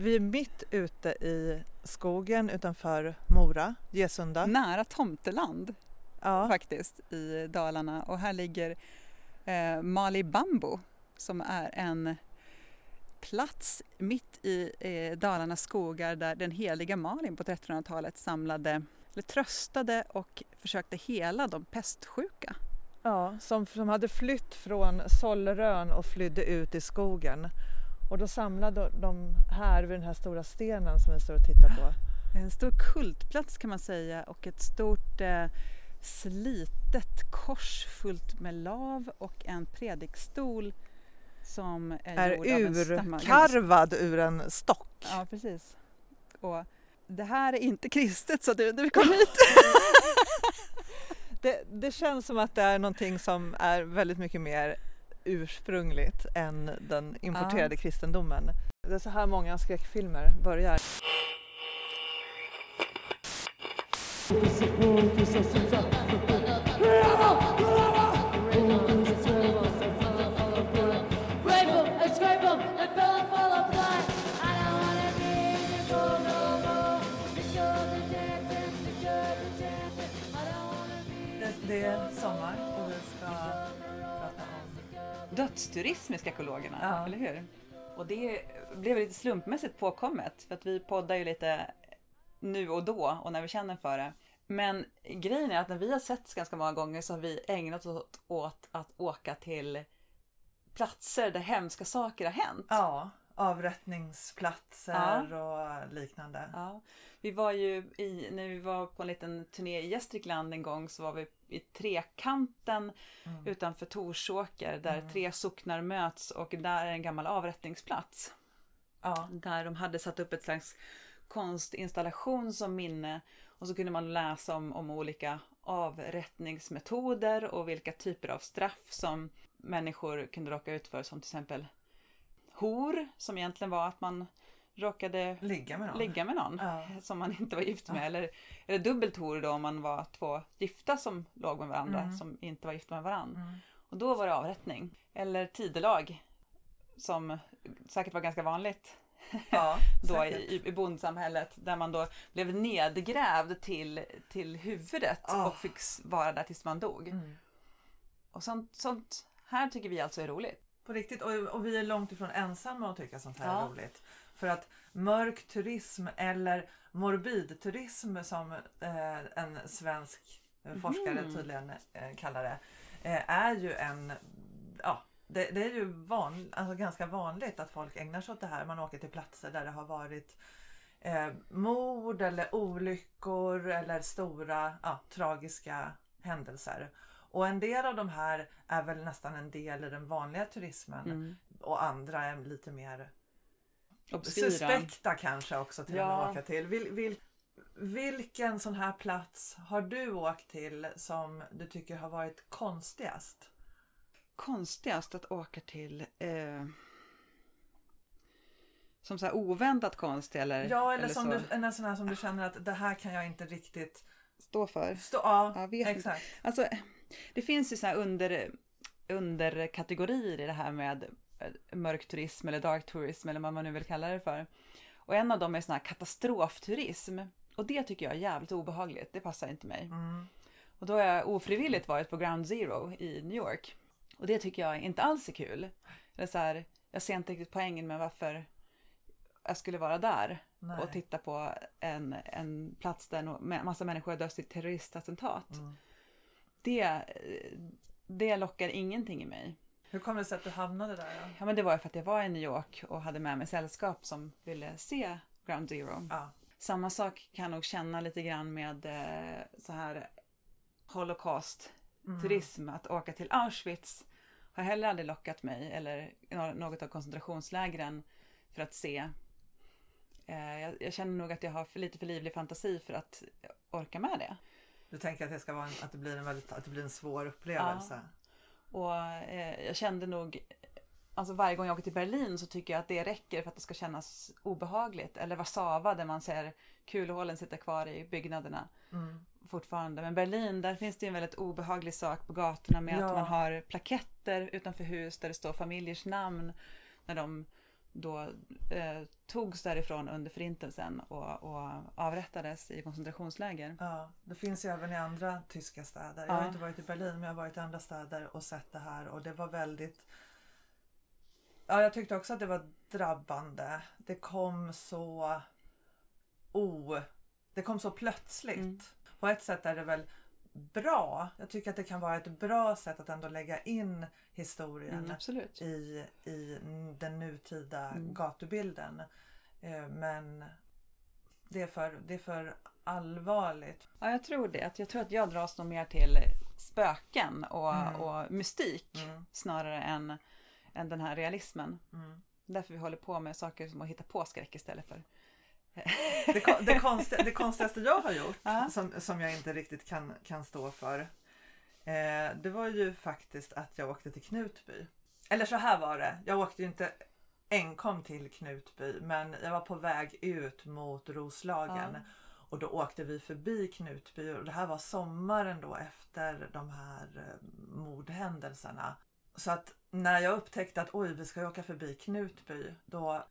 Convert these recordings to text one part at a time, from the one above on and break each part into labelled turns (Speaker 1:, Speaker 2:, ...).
Speaker 1: Vi är mitt ute i skogen utanför Mora, Gesunda.
Speaker 2: Nära Tomteland
Speaker 1: Ja,
Speaker 2: faktiskt i Dalarna och här ligger eh, Mali Bambo som är en plats mitt i eh, Dalarnas skogar där den heliga Malin på 1300-talet samlade, eller tröstade och försökte hela de pestsjuka.
Speaker 1: ja som, som hade flytt från Sollerön och flydde ut i skogen. Och då samlade de här vid den här stora stenen som vi står och tittar på.
Speaker 2: En stor kultplats kan man säga och ett stort eh, slitet kors fullt med lav och en predikstol som är,
Speaker 1: Är urkarvad ur en stock.
Speaker 2: Ja, precis. Och det här är inte kristet så du, du kom hit.
Speaker 1: Det, det känns som att det är någonting som är väldigt mycket mer ursprungligt än den importerade kristendomen. Det är så här många skräckfilmer börjar.
Speaker 2: Dödsturism i skekologerna,
Speaker 1: Ja.
Speaker 2: eller hur? Och det blev lite slumpmässigt påkommet för att vi poddar ju lite nu och då och när vi känner för det. Men grejen är att när vi har sett ganska många gånger så har vi ägnat oss åt att åka till platser där hemska saker har hänt.
Speaker 1: Ja, avrättningsplatser och liknande.
Speaker 2: Ja, vi var ju i, när vi var på en liten turné i Gästrikland en gång så var vi i Trekanten
Speaker 1: Mm.
Speaker 2: utanför Torsåker där tre socknar möts och där är en gammal avrättningsplats.
Speaker 1: Ja.
Speaker 2: Där de hade satt upp ett slags konstinstallation som minne och så kunde man läsa om, om olika avrättningsmetoder och vilka typer av straff som människor kunde råka ut för som till exempel hor som egentligen var att man råkade
Speaker 1: Ligga med någon.
Speaker 2: ligga med någon
Speaker 1: Ja.
Speaker 2: som man inte var gift med. Eller, eller dubbelt hor då om man var två gifta som låg med varandra
Speaker 1: Mm.
Speaker 2: som inte var gifta med varandra.
Speaker 1: Mm.
Speaker 2: Och då var det avrättning. Eller tidelag som säkert var ganska vanligt
Speaker 1: Ja,
Speaker 2: då i, i bondsamhället där man då blev nedgrävd till, till huvudet
Speaker 1: Ah.
Speaker 2: och fick vara där tills man dog.
Speaker 1: Mm.
Speaker 2: Och sånt, sånt här tycker vi alltså är roligt.
Speaker 1: På riktigt, och, och vi är långt ifrån ensamma att tycka sånt här
Speaker 2: Ja.
Speaker 1: är roligt. För att mörk turism eller morbid turism som eh, en svensk eh, forskare
Speaker 2: Mhm.
Speaker 1: tydligen eh, kallar det, eh, är ju en ja, det, det är ju van, alltså ganska vanligt att folk ägnar sig åt det här. Man åker till platser där det har varit eh, mord eller olyckor eller stora ja, tragiska händelser. Och en del av de här är väl nästan en del i den vanliga turismen
Speaker 2: Mm.
Speaker 1: och andra är lite mer
Speaker 2: Obskyra.
Speaker 1: suspekta kanske också till
Speaker 2: Ja.
Speaker 1: att åka till. Vil, vil, vilken sån här plats har du åkt till som du tycker har varit konstigast?
Speaker 2: Konstigast att åka till eh, som så oväntat konstig eller,
Speaker 1: Ja, eller, som
Speaker 2: så.
Speaker 1: du, en sån här som du känner att det här kan jag inte riktigt
Speaker 2: stå för.
Speaker 1: stå... Ja,
Speaker 2: Jag vet inte.
Speaker 1: exakt.
Speaker 2: Alltså, det finns ju så här under, underkategorier i det här med eh, mörk turism eller dark tourism eller vad man nu vill kalla det för. Och en av dem är sån här katastrofturism. Och det tycker jag är jävligt obehagligt. Det passar inte mig.
Speaker 1: Mm.
Speaker 2: Och då har jag ofrivilligt varit på Ground Zero i New York. Och det tycker jag inte alls är kul. Eller så här, jag ser inte riktigt poängen med varför jag skulle vara där
Speaker 1: Nej.
Speaker 2: och titta på en, en plats där en massa människor har dött i terroristattentat.
Speaker 1: Mm.
Speaker 2: Det, det lockar ingenting i mig.
Speaker 1: Hur kom det sig att du hamnade där? Då?
Speaker 2: Ja, men det var för att jag var i New York och hade med mig sällskap som ville se Ground Zero.
Speaker 1: Ja.
Speaker 2: Samma sak kan jag nog känna lite grann med eh, så här Holocaust-turism.
Speaker 1: Mm.
Speaker 2: Att åka till Auschwitz har heller aldrig lockat mig eller nå- något av koncentrationslägren för att se. Eh, jag, jag känner nog att jag har för lite för livlig fantasi för att orka med det.
Speaker 1: Du tänker att det, ska vara en, att, det blir en väldigt, att det blir en svår upplevelse?
Speaker 2: Och eh, jag kände nog, alltså varje gång jag åker till Berlin så tycker jag att det räcker för att det ska kännas obehagligt. Eller Warszawa där man ser kulhålen sitta kvar i byggnaderna
Speaker 1: Mm.
Speaker 2: fortfarande. Men Berlin, där finns det en väldigt obehaglig sak på gatorna med
Speaker 1: Ja.
Speaker 2: att man har plaketter utanför hus där det står familjers namn när de då eh, togs därifrån under förintelsen och, och avrättades i koncentrationsläger.
Speaker 1: Ja, det finns ju även i andra tyska städer. Jag har
Speaker 2: Ja.
Speaker 1: inte varit i Berlin men jag har varit i andra städer och sett det här och det var väldigt Ja, jag tyckte också att det var drabbande. Det kom så o... Det kom så plötsligt.
Speaker 2: Mm.
Speaker 1: På ett sätt är det väl bra. Jag tycker att det kan vara ett bra sätt att ändå lägga in historien
Speaker 2: Mm,
Speaker 1: i, i den nutida
Speaker 2: Mm.
Speaker 1: gatubilden. Eh, Men det är, för, det är för allvarligt.
Speaker 2: Ja, jag tror det. Jag tror att jag dras nog mer till spöken och,
Speaker 1: Mm.
Speaker 2: och mystik
Speaker 1: Mm,
Speaker 2: snarare än, än den här realismen.
Speaker 1: mm.
Speaker 2: Därför vi håller på med saker som att hitta på skräck istället för...
Speaker 1: Det, det, konstiga, det konstigaste jag har gjort, som, som jag inte riktigt kan, kan stå för, eh, det var ju faktiskt att jag åkte till Knutby. Eller så här var det, jag åkte ju inte enkom till Knutby, men jag var på väg ut mot Roslagen.
Speaker 2: Ja.
Speaker 1: Och då åkte vi förbi Knutby och det här var sommaren då efter de här eh, mordhändelserna. Så att när jag upptäckte att oj, vi ska åka förbi Knutby, då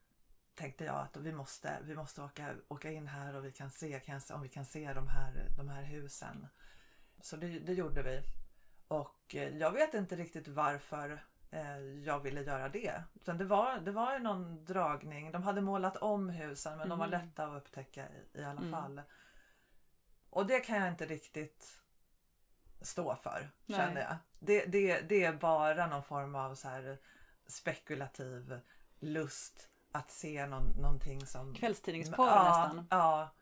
Speaker 1: tänkte jag att vi måste, vi måste åka, åka in här och vi kan se, kan, om vi kan se de här, de här husen. Så det, det gjorde vi. Och eh, jag vet inte riktigt varför eh, jag ville göra det. Utan det, var, det var ju någon dragning. De hade målat om husen men de var
Speaker 2: Mm.
Speaker 1: lätta att upptäcka i, i alla
Speaker 2: Mm.
Speaker 1: fall. Och det kan jag inte riktigt stå för,
Speaker 2: Nej.
Speaker 1: känner jag. Det, det, det är bara någon form av så här spekulativ lust att se någon, någonting som...
Speaker 2: Kvällstidningsporr
Speaker 1: ja,
Speaker 2: nästan.
Speaker 1: Ja.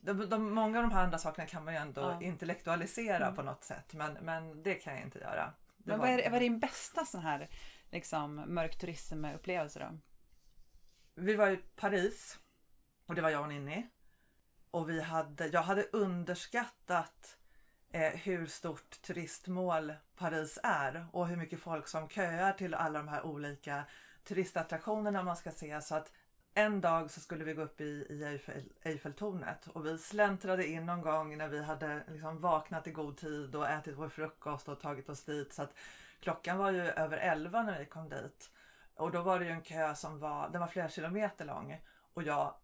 Speaker 1: De, de, många av de här andra sakerna kan man ju ändå
Speaker 2: Ja.
Speaker 1: intellektualisera
Speaker 2: Mm.
Speaker 1: på något sätt. Men, men det kan jag inte göra. Det
Speaker 2: Men vad är, vad är din bästa sån här liksom, mörk turismupplevelse då?
Speaker 1: Vi var i Paris och det var jag och Ninni. Och vi hade, jag hade underskattat eh, hur stort turistmål Paris är och hur mycket folk som köar till alla de här olika turistattraktionerna man ska se. Så att en dag så skulle vi gå upp i, i Eiffel, Eiffeltornet och vi släntrade in någon gång när vi hade liksom vaknat i god tid och ätit vår frukost och tagit oss dit. Så att klockan var ju över elva när vi kom dit. Och då var det ju en kö som var, den var flera kilometer lång och jag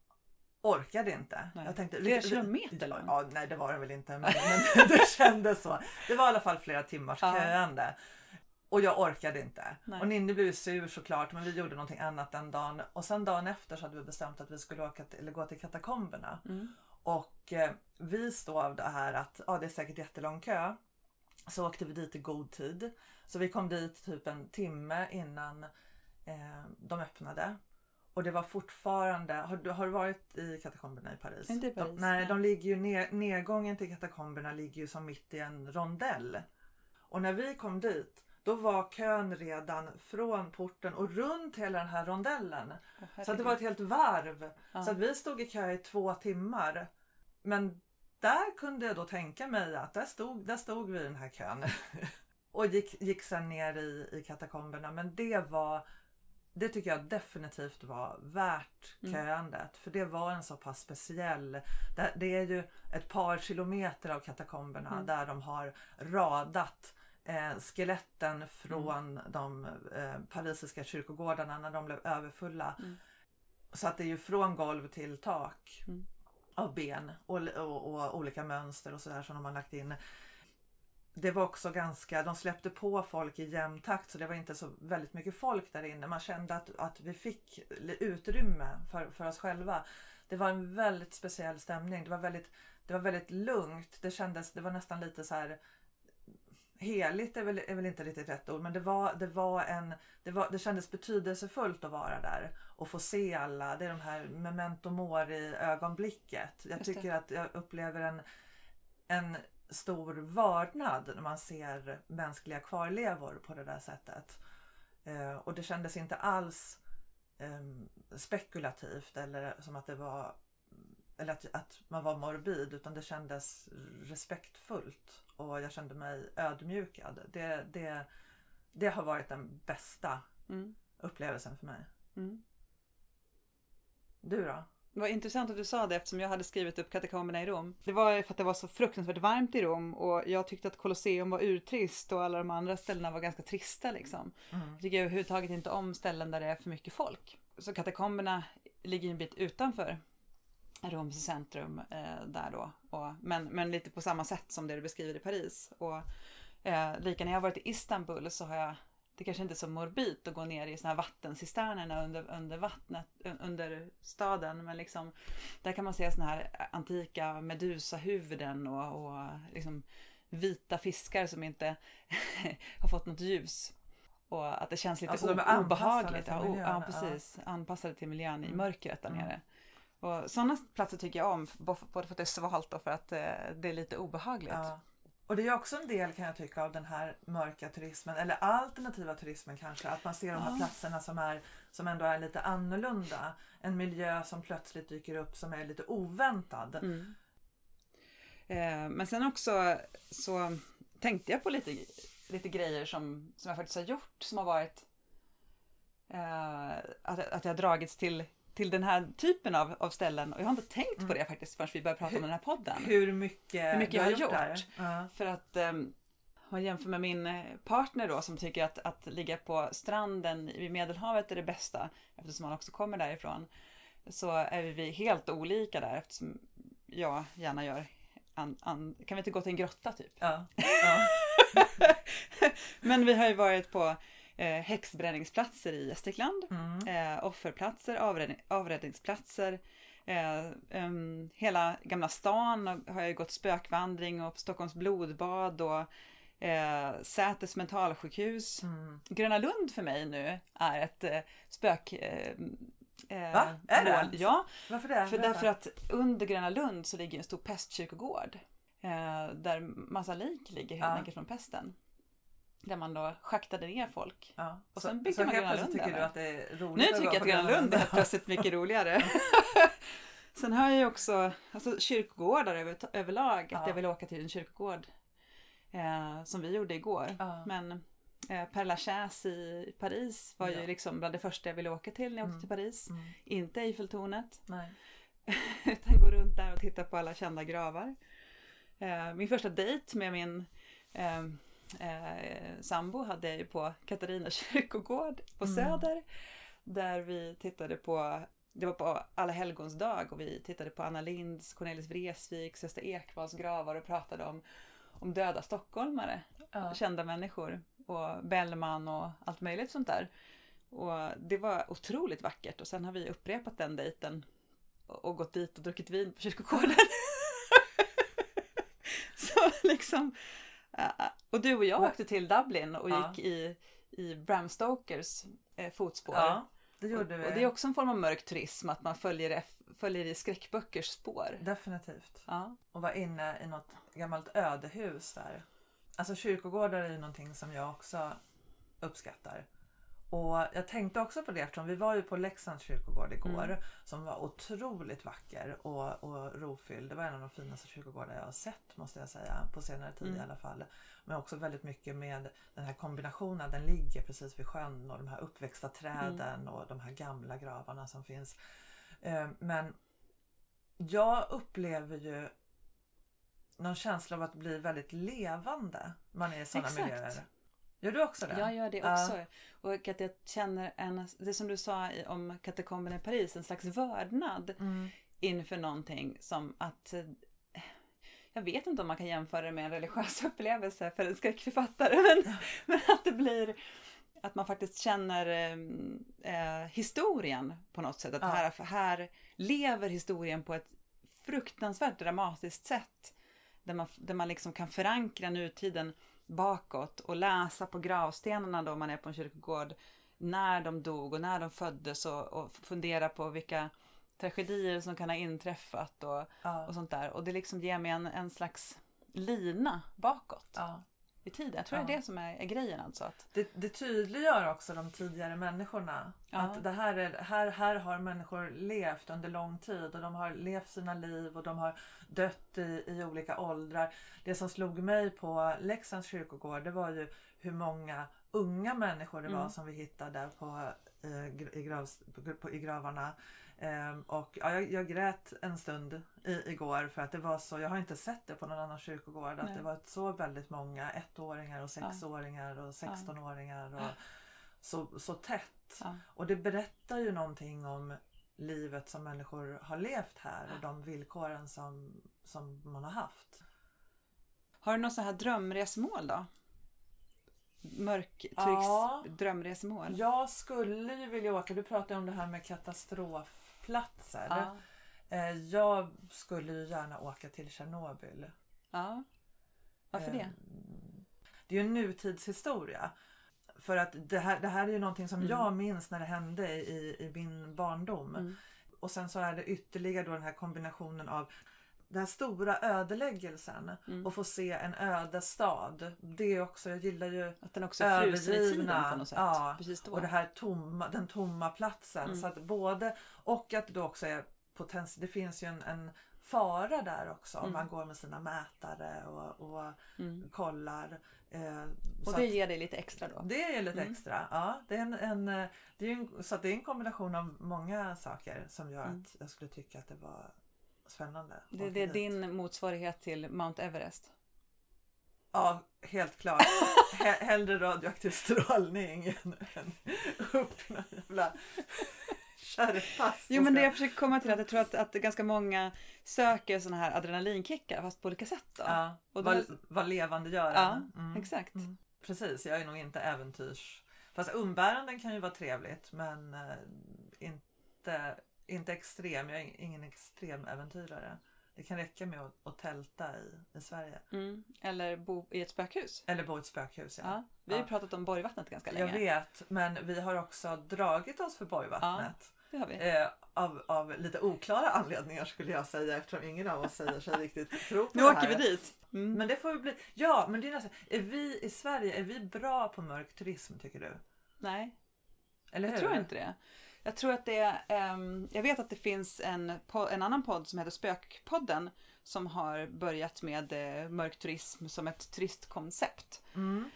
Speaker 1: orkade inte.
Speaker 2: Nej.
Speaker 1: Jag tänkte,
Speaker 2: Flera kilometer lång?
Speaker 1: Ja, nej det var den väl inte men, men det kändes så. Det var i alla fall flera timmars
Speaker 2: Ja.
Speaker 1: köande. Och jag orkade inte.
Speaker 2: Nej.
Speaker 1: Och Ninni blev sur såklart men vi gjorde någonting annat den dagen. Och sen dagen efter så hade vi bestämt att vi skulle åka till, eller gå till katakomberna.
Speaker 2: Mm.
Speaker 1: Och eh, vis då av det här att ja, det är säkert jättelång kö. Så åkte vi dit i god tid. Så vi kom dit typ en timme innan eh, de öppnade. Och det var fortfarande, har du, har du varit i katakomberna i Paris?
Speaker 2: Inte i Paris,
Speaker 1: De, nej,
Speaker 2: nej.
Speaker 1: de ligger ju ner, nedgången till katakomberna ligger ju som mitt i en rondell. Och när vi kom dit då var kön redan från porten och runt hela den här rondellen.
Speaker 2: Åh,
Speaker 1: Så det var ett helt varv.
Speaker 2: Ja.
Speaker 1: Så att vi stod i kö i två timmar. Men där kunde jag då tänka mig att där stod, där stod vi i den här kön. och gick, gick sen ner i, i katakomberna. Men det var det tycker jag definitivt var värt
Speaker 2: Mm.
Speaker 1: köandet. För det var en så pass speciell. Det, det är ju ett par kilometer av katakomberna
Speaker 2: Mm.
Speaker 1: där de har radat eh, skeletten från
Speaker 2: Mm.
Speaker 1: de eh, parisiska kyrkogårdarna när de blev överfulla.
Speaker 2: Mm.
Speaker 1: Så att det är ju från golv till tak
Speaker 2: Mm.
Speaker 1: av ben och, och, och olika mönster och sådär som de har lagt in. Det var också ganska, de släppte på folk i jämn takt så det var inte så väldigt mycket folk där inne. Man kände att, att vi fick utrymme för, för oss själva. Det var en väldigt speciell stämning. Det var väldigt, det var väldigt lugnt. Det kändes, det var nästan lite så här heligt är väl, är väl inte riktigt rätt ord men det var, det var en det, var, det kändes betydelsefullt att vara där och få se alla. Det är de här memento mori ögonblicket. Jag tycker att jag upplever en, en stor vördnad när man ser mänskliga kvarlevor på det där sättet. Eh, och det kändes inte alls ehm, spekulativt eller som att det var eller att, att man var morbid utan det kändes respektfullt och jag kände mig ödmjukad. Det, det, det har varit den bästa
Speaker 2: Mm.
Speaker 1: upplevelsen för mig.
Speaker 2: Mm.
Speaker 1: Du då?
Speaker 2: Det var intressant att du sa det eftersom jag hade skrivit upp katakomberna i Rom. Det var för att det var så fruktansvärt varmt i Rom och jag tyckte att Colosseum var urtrist och alla de andra ställena var ganska trista liksom.
Speaker 1: Mm.
Speaker 2: Jag tycker överhuvudtaget inte om ställen där det är för mycket folk. så katakomberna ligger en bit utanför Roms centrum eh, där då. Och, men, men lite på samma sätt som det du beskriver i Paris. Och eh, lika när jag varit i Istanbul så har jag det kanske inte är så morbid att gå ner i såna här vattencisternerna under, under vattnet, un- under staden. Men liksom, där kan man se såna här antika medusahuvuden och, och liksom vita fiskar som inte har fått något ljus. Och att det känns lite
Speaker 1: Alltså, de
Speaker 2: obehagligt. Ja,
Speaker 1: miljön,
Speaker 2: ja, precis. Anpassade till miljön i
Speaker 1: Mm.
Speaker 2: mörkret där nere. Och sådana platser tycker jag om, både för att det är svalt och för att eh, det är lite obehagligt.
Speaker 1: Ja. Och det är också en del kan jag tycka av den här mörka turismen eller alternativa turismen kanske. Att man ser de här
Speaker 2: Ja.
Speaker 1: platserna som, är, som ändå är lite annorlunda. En miljö som plötsligt dyker upp som är lite oväntad.
Speaker 2: Mm. Eh, men sen också så tänkte jag på lite, lite grejer som, som jag faktiskt har gjort som har varit eh, att, att jag har dragits till, till den här typen av, av ställen och jag har inte tänkt
Speaker 1: Mm.
Speaker 2: på det faktiskt förrän vi började prata om den här podden.
Speaker 1: Hur mycket,
Speaker 2: Hur mycket jag har gjort.
Speaker 1: där. Ja.
Speaker 2: För att eh, om man jämför med min eh, partner då som tycker att, att ligga på stranden vid Medelhavet är det bästa eftersom han också kommer därifrån. Så är vi helt olika där eftersom jag gärna gör an, an, kan vi inte gå till en grotta typ?
Speaker 1: Ja. Ja.
Speaker 2: Men vi har ju varit på eh, häxbränningsplatser i Gästrikland,
Speaker 1: Mm.
Speaker 2: eh, offerplatser, avräddning, avräddningsplatser. Eh, em, hela Gamla stan har jag gått spökvandring och Stockholms blodbad och eh, Säters mentalsjukhus.
Speaker 1: Mm.
Speaker 2: Gröna Lund för mig nu är ett eh, spök... Eh, eh,
Speaker 1: Va? Är det?
Speaker 2: mål. Ja,
Speaker 1: Varför det?
Speaker 2: för därför att under Gröna Lund så ligger en stor pestkyrkogård. Eh, där massa lik ligger helt
Speaker 1: Ja.
Speaker 2: enkelt från pesten. Där man då schaktade ner folk.
Speaker 1: Ja.
Speaker 2: Och
Speaker 1: så,
Speaker 2: sen byggde
Speaker 1: så
Speaker 2: man
Speaker 1: helt
Speaker 2: Gröna Lund
Speaker 1: tycker du att det är roligt
Speaker 2: Nu tycker jag att Gröna Lund är plötsligt mycket roligare. Sen har jag ju också alltså, kyrkogårdar över, överlag. Att
Speaker 1: Ja.
Speaker 2: jag vill åka till en kyrkogård. Eh, som vi gjorde igår.
Speaker 1: Ja.
Speaker 2: Men eh, Père Lachaise i Paris var ju liksom bland det första jag ville åka till när jag åkte
Speaker 1: Mm.
Speaker 2: till Paris.
Speaker 1: Mm.
Speaker 2: Inte Eiffeltornet.
Speaker 1: Nej.
Speaker 2: Utan gå runt där och titta på alla kända gravar. Eh, min första dejt med min eh, eh, sambo hade jag ju på Katarina kyrkogård på
Speaker 1: Mm.
Speaker 2: Söder. Där vi tittade på, det var på Alla helgons dag och vi tittade på Anna Linds, Cornelis Vreeswijks, Gösta Ekmans gravar och pratade om, om döda stockholmare,
Speaker 1: Ja.
Speaker 2: kända människor och Bellman och allt möjligt sånt där. Och det var otroligt vackert och sen har vi upprepat den dejten och gått dit och druckit vin på kyrkogården. Så liksom, och du och jag åkte till Dublin och gick i, i Bram Stokers eh, fotspår.
Speaker 1: ja, det gjorde
Speaker 2: och,
Speaker 1: vi.
Speaker 2: och det är också en form av mörk turism, att man följer, följer i skräckböckers spår.
Speaker 1: Definitivt.
Speaker 2: Ja.
Speaker 1: Och var inne i något gammalt ödehus där. Alltså kyrkogårdar är ju någonting som jag också uppskattar. Och jag tänkte också på det eftersom vi var ju på Leksands kyrkogård igår
Speaker 2: Mm.
Speaker 1: som var otroligt vacker och, och rofylld. Det var en av de finaste kyrkogårdar jag har sett måste jag säga på senare tid
Speaker 2: Mm.
Speaker 1: i alla fall. Men också väldigt mycket med den här kombinationen. Den ligger precis vid sjön och de här uppväxta träden
Speaker 2: Mm.
Speaker 1: och de här gamla gravarna som finns. Eh, Men jag upplever ju någon känsla av att bli väldigt levande. Man är i sådana
Speaker 2: Exakt.
Speaker 1: miljöer. Gör du också det?
Speaker 2: Jag gör det
Speaker 1: Ja.
Speaker 2: också. Och att jag känner en, det som du sa om katakomberna i Paris, en slags vördnad
Speaker 1: Mm.
Speaker 2: inför någonting som att eh, jag vet inte om man kan jämföra det med en religiös upplevelse för en skräckförfattare men, men att det blir att man faktiskt känner eh, eh, historien på något sätt. Att
Speaker 1: Ja.
Speaker 2: här, här lever historien på ett fruktansvärt dramatiskt sätt. Där man, där man liksom kan förankra nutiden bakåt och läsa på gravstenarna då man är på en kyrkogård när de dog och när de föddes och, och fundera på vilka tragedier som kan ha inträffat och,
Speaker 1: Ja.
Speaker 2: och sånt där. Och det liksom ger mig en, en slags lina bakåt
Speaker 1: Ja.
Speaker 2: I tiden. Jag tror det
Speaker 1: Ja.
Speaker 2: är det som är, är grejen alltså. Att,
Speaker 1: Det, det tydliggör också de tidigare människorna.
Speaker 2: Ja.
Speaker 1: Att det här, är, här, här har människor levt under lång tid och de har levt sina liv och de har dött i, i olika åldrar. Det som slog mig på Leksands kyrkogård det var ju hur många unga människor det var
Speaker 2: Mm.
Speaker 1: som vi hittade på, eh, i, gravs, på, på, i gravarna. Ehm, och ja, jag, jag grät en stund i, igår för att det var så, jag har inte sett det på någon annan kyrkogård, att
Speaker 2: Nej.
Speaker 1: det var så väldigt många ettåringar och sexåringar och sextonåringar och så, så tätt. Och det berättar ju någonting om livet som människor har levt här och de villkoren som, som man har haft.
Speaker 2: Har du något så här drömresmål då? Mörktrycks
Speaker 1: Ja.
Speaker 2: drömresmål?
Speaker 1: Jag skulle ju vilja åka, du pratade om det här med katastrofplatser.
Speaker 2: Ja.
Speaker 1: Eh, Jag skulle ju gärna åka till Tjernobyl.
Speaker 2: ja. Varför det?
Speaker 1: Eh, Det är ju en nutidshistoria. För att det här, det här är ju någonting som
Speaker 2: Mm.
Speaker 1: jag minns när det hände i, i min barndom.
Speaker 2: Mm.
Speaker 1: Och sen så är det ytterligare då den här kombinationen av den här stora ödeläggelsen
Speaker 2: Mm.
Speaker 1: och få se en öde stad. Det är också, jag gillar ju
Speaker 2: Att den också är frusen i tiden på något sätt.
Speaker 1: Ja,
Speaker 2: Precis då.
Speaker 1: och det här tomma, den tomma platsen.
Speaker 2: Mm.
Speaker 1: Så att både, och att det då också är potens, det finns ju en, en fara där också.
Speaker 2: Mm.
Speaker 1: Man går med sina mätare och, och
Speaker 2: Mm.
Speaker 1: kollar. Eh,
Speaker 2: Och
Speaker 1: så
Speaker 2: det
Speaker 1: att-
Speaker 2: ger dig lite extra då?
Speaker 1: det är lite
Speaker 2: Mm.
Speaker 1: extra. Ja, det är en, en, eh, det är en, så det är en kombination av många saker som gör
Speaker 2: Mm.
Speaker 1: att jag skulle tycka att det var spännande.
Speaker 2: Det, det är din motsvarighet till Mount Everest?
Speaker 1: Ja, helt klart. He- hellre radioaktiv strålning än, än upp i någon jävla kärrpass.
Speaker 2: Jo men det jag försöker komma till är att jag tror att, att ganska många söker såna här adrenalinkickar fast på olika sätt då.
Speaker 1: Ja,
Speaker 2: Och då-
Speaker 1: vad, vad levande gör
Speaker 2: Ja.
Speaker 1: Mm.
Speaker 2: exakt.
Speaker 1: Mm. Precis, jag är nog inte äventyrs... Fast umbäranden kan ju vara trevligt men eh, inte, inte extrem. Jag är ingen extrem äventyrare. Det kan räcka med att, att tälta i, i Sverige.
Speaker 2: Mm. Eller bo i ett spökhus.
Speaker 1: Eller bo i ett spökhus. Ja.
Speaker 2: Ja. Vi har ju
Speaker 1: Ja.
Speaker 2: pratat om Borgvattnet ganska
Speaker 1: Jag
Speaker 2: länge.
Speaker 1: vet, men vi har också dragit oss för Borgvattnet.
Speaker 2: Det har vi.
Speaker 1: Eh, av, av lite oklara anledningar skulle jag säga eftersom ingen av oss säger sig riktigt tro på
Speaker 2: Nu
Speaker 1: det
Speaker 2: åker
Speaker 1: här.
Speaker 2: vi dit. Mm.
Speaker 1: Men det får ju bli... Ja, men det är nästan... Är vi i Sverige, är vi bra på mörk turism tycker du?
Speaker 2: Nej,
Speaker 1: Eller hur?
Speaker 2: jag tror inte det. Jag tror att det är, ehm, jag vet att det finns en, en annan podd som heter Spökpodden som har börjat med eh, mörk turism som ett turistkoncept.
Speaker 1: Mm.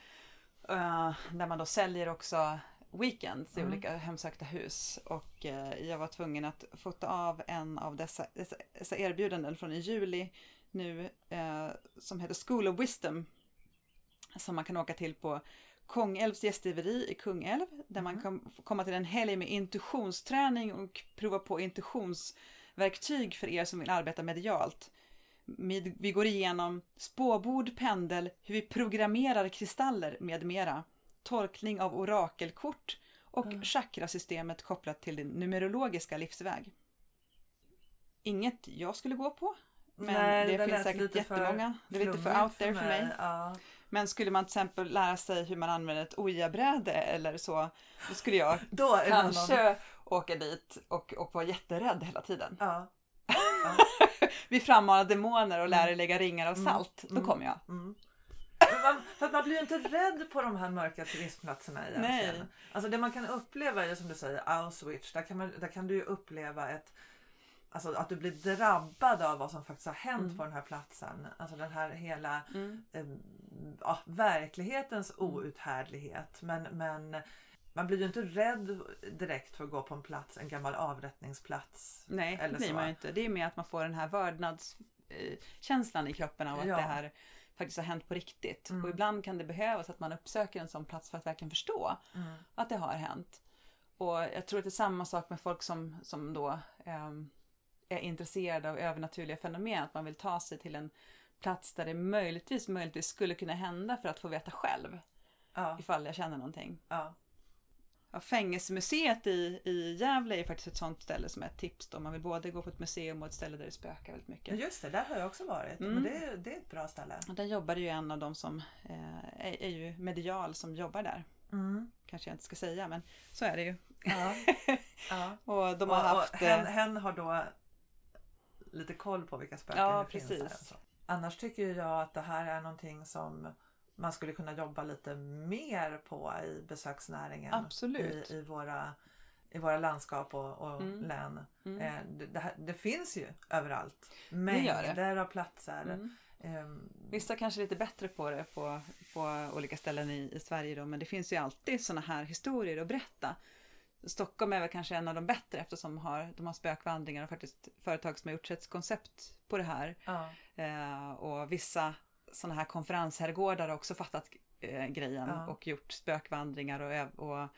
Speaker 2: Eh, där man då säljer också weekends i
Speaker 1: Mm.
Speaker 2: olika hemsökta hus. Och eh, jag var tvungen att fota av en av dessa, dessa, erbjudanden från i juli nu eh, som heter School of Wisdom. Som man kan åka till på Kungälvs gästgiveri i Kungälv. Där man
Speaker 1: Mm.
Speaker 2: kan komma till en helg med intuitionsträning och prova på intuitionsverktyg för er som vill arbeta medialt. Med- Vi går igenom spåbord, pendel, hur vi programmerar kristaller med mera. Tolkning av orakelkort och
Speaker 1: Mm.
Speaker 2: chakrasystemet kopplat till din numerologiska livsväg. Inget jag skulle gå på. Men
Speaker 1: Nej,
Speaker 2: det,
Speaker 1: det
Speaker 2: finns säkert jättemånga. Det är lite för out there för mig.
Speaker 1: Ja.
Speaker 2: Men skulle man till exempel lära sig hur man använder ett Ouija-bräde eller så, då skulle jag
Speaker 1: Då det någon...
Speaker 2: kanske åka dit och, och vara jätterädd hela tiden.
Speaker 1: Ja.
Speaker 2: Vi frammanar demoner och lär er lägga ringar av
Speaker 1: Mm.
Speaker 2: salt. Då
Speaker 1: Mm.
Speaker 2: kommer jag.
Speaker 1: Mm. Man, för att man blir ju inte rädd på de här mörka turistplatserna egentligen.
Speaker 2: Nej.
Speaker 1: Alltså det man kan uppleva är som du säger Auschwitz. Där kan, man, där kan du ju uppleva ett Alltså att du blir drabbad av vad som faktiskt har hänt
Speaker 2: Mm.
Speaker 1: på den här platsen. Alltså den här hela
Speaker 2: Mm.
Speaker 1: eh, ja, verklighetens outhärdlighet. Men, men man blir ju inte rädd direkt för att gå på en plats, en gammal avrättningsplats.
Speaker 2: Nej, det
Speaker 1: Eller
Speaker 2: blir
Speaker 1: så.
Speaker 2: man ju inte. Det är mer att man får den här vördnadskänslan i kroppen av att
Speaker 1: Ja.
Speaker 2: det här faktiskt har hänt på riktigt.
Speaker 1: Mm.
Speaker 2: Och ibland kan det behövas att man uppsöker en sån plats för att verkligen förstå
Speaker 1: Mm.
Speaker 2: att det har hänt. Och jag tror att det är samma sak med folk som, som då ehm, är intresserade av övernaturliga fenomen. Att man vill ta sig till en plats där det möjligtvis, möjligtvis skulle kunna hända för att få veta själv
Speaker 1: Ja,
Speaker 2: ifall jag känner någonting.
Speaker 1: ja.
Speaker 2: Ja, fängelsemuseet i, i Gävle är faktiskt ett sånt ställe som är ett tips då. Man vill både gå på ett museum och ett ställe där det spökar väldigt mycket.
Speaker 1: just det, där har jag också varit.
Speaker 2: Mm.
Speaker 1: Men det, är- det är ett bra ställe.
Speaker 2: Och där jobbar ju en av de som eh, är, är ju medial som jobbar där.
Speaker 1: Mm.
Speaker 2: Kanske jag inte ska säga men så är det ju.
Speaker 1: Ja. ja.
Speaker 2: Och de
Speaker 1: och,
Speaker 2: har haft...
Speaker 1: och hen,
Speaker 2: eh,
Speaker 1: hen har då lite koll på vilka spöken
Speaker 2: Ja,
Speaker 1: det finns
Speaker 2: precis.
Speaker 1: där. och så. Annars tycker jag att det här är någonting som man skulle kunna jobba lite mer på i besöksnäringen.
Speaker 2: Absolut.
Speaker 1: I, i, våra, i våra landskap och, och
Speaker 2: Mm.
Speaker 1: län.
Speaker 2: mm,
Speaker 1: Eh, det, det, det finns ju överallt. Mängder av platser.
Speaker 2: mm.
Speaker 1: Ehm,
Speaker 2: Vissa kanske är lite bättre på det på, på olika ställen i, i Sverige då, men det finns ju alltid sådana här historier att berätta. Stockholm är väl kanske en av de bättre eftersom de har, de har spökvandringar och faktiskt företag som har gjort ett koncept på det här.
Speaker 1: ja,
Speaker 2: Eh, och vissa sådana här konferensherrgårdar har också fattat eh, grejen
Speaker 1: Ja.
Speaker 2: och gjort spökvandringar och, och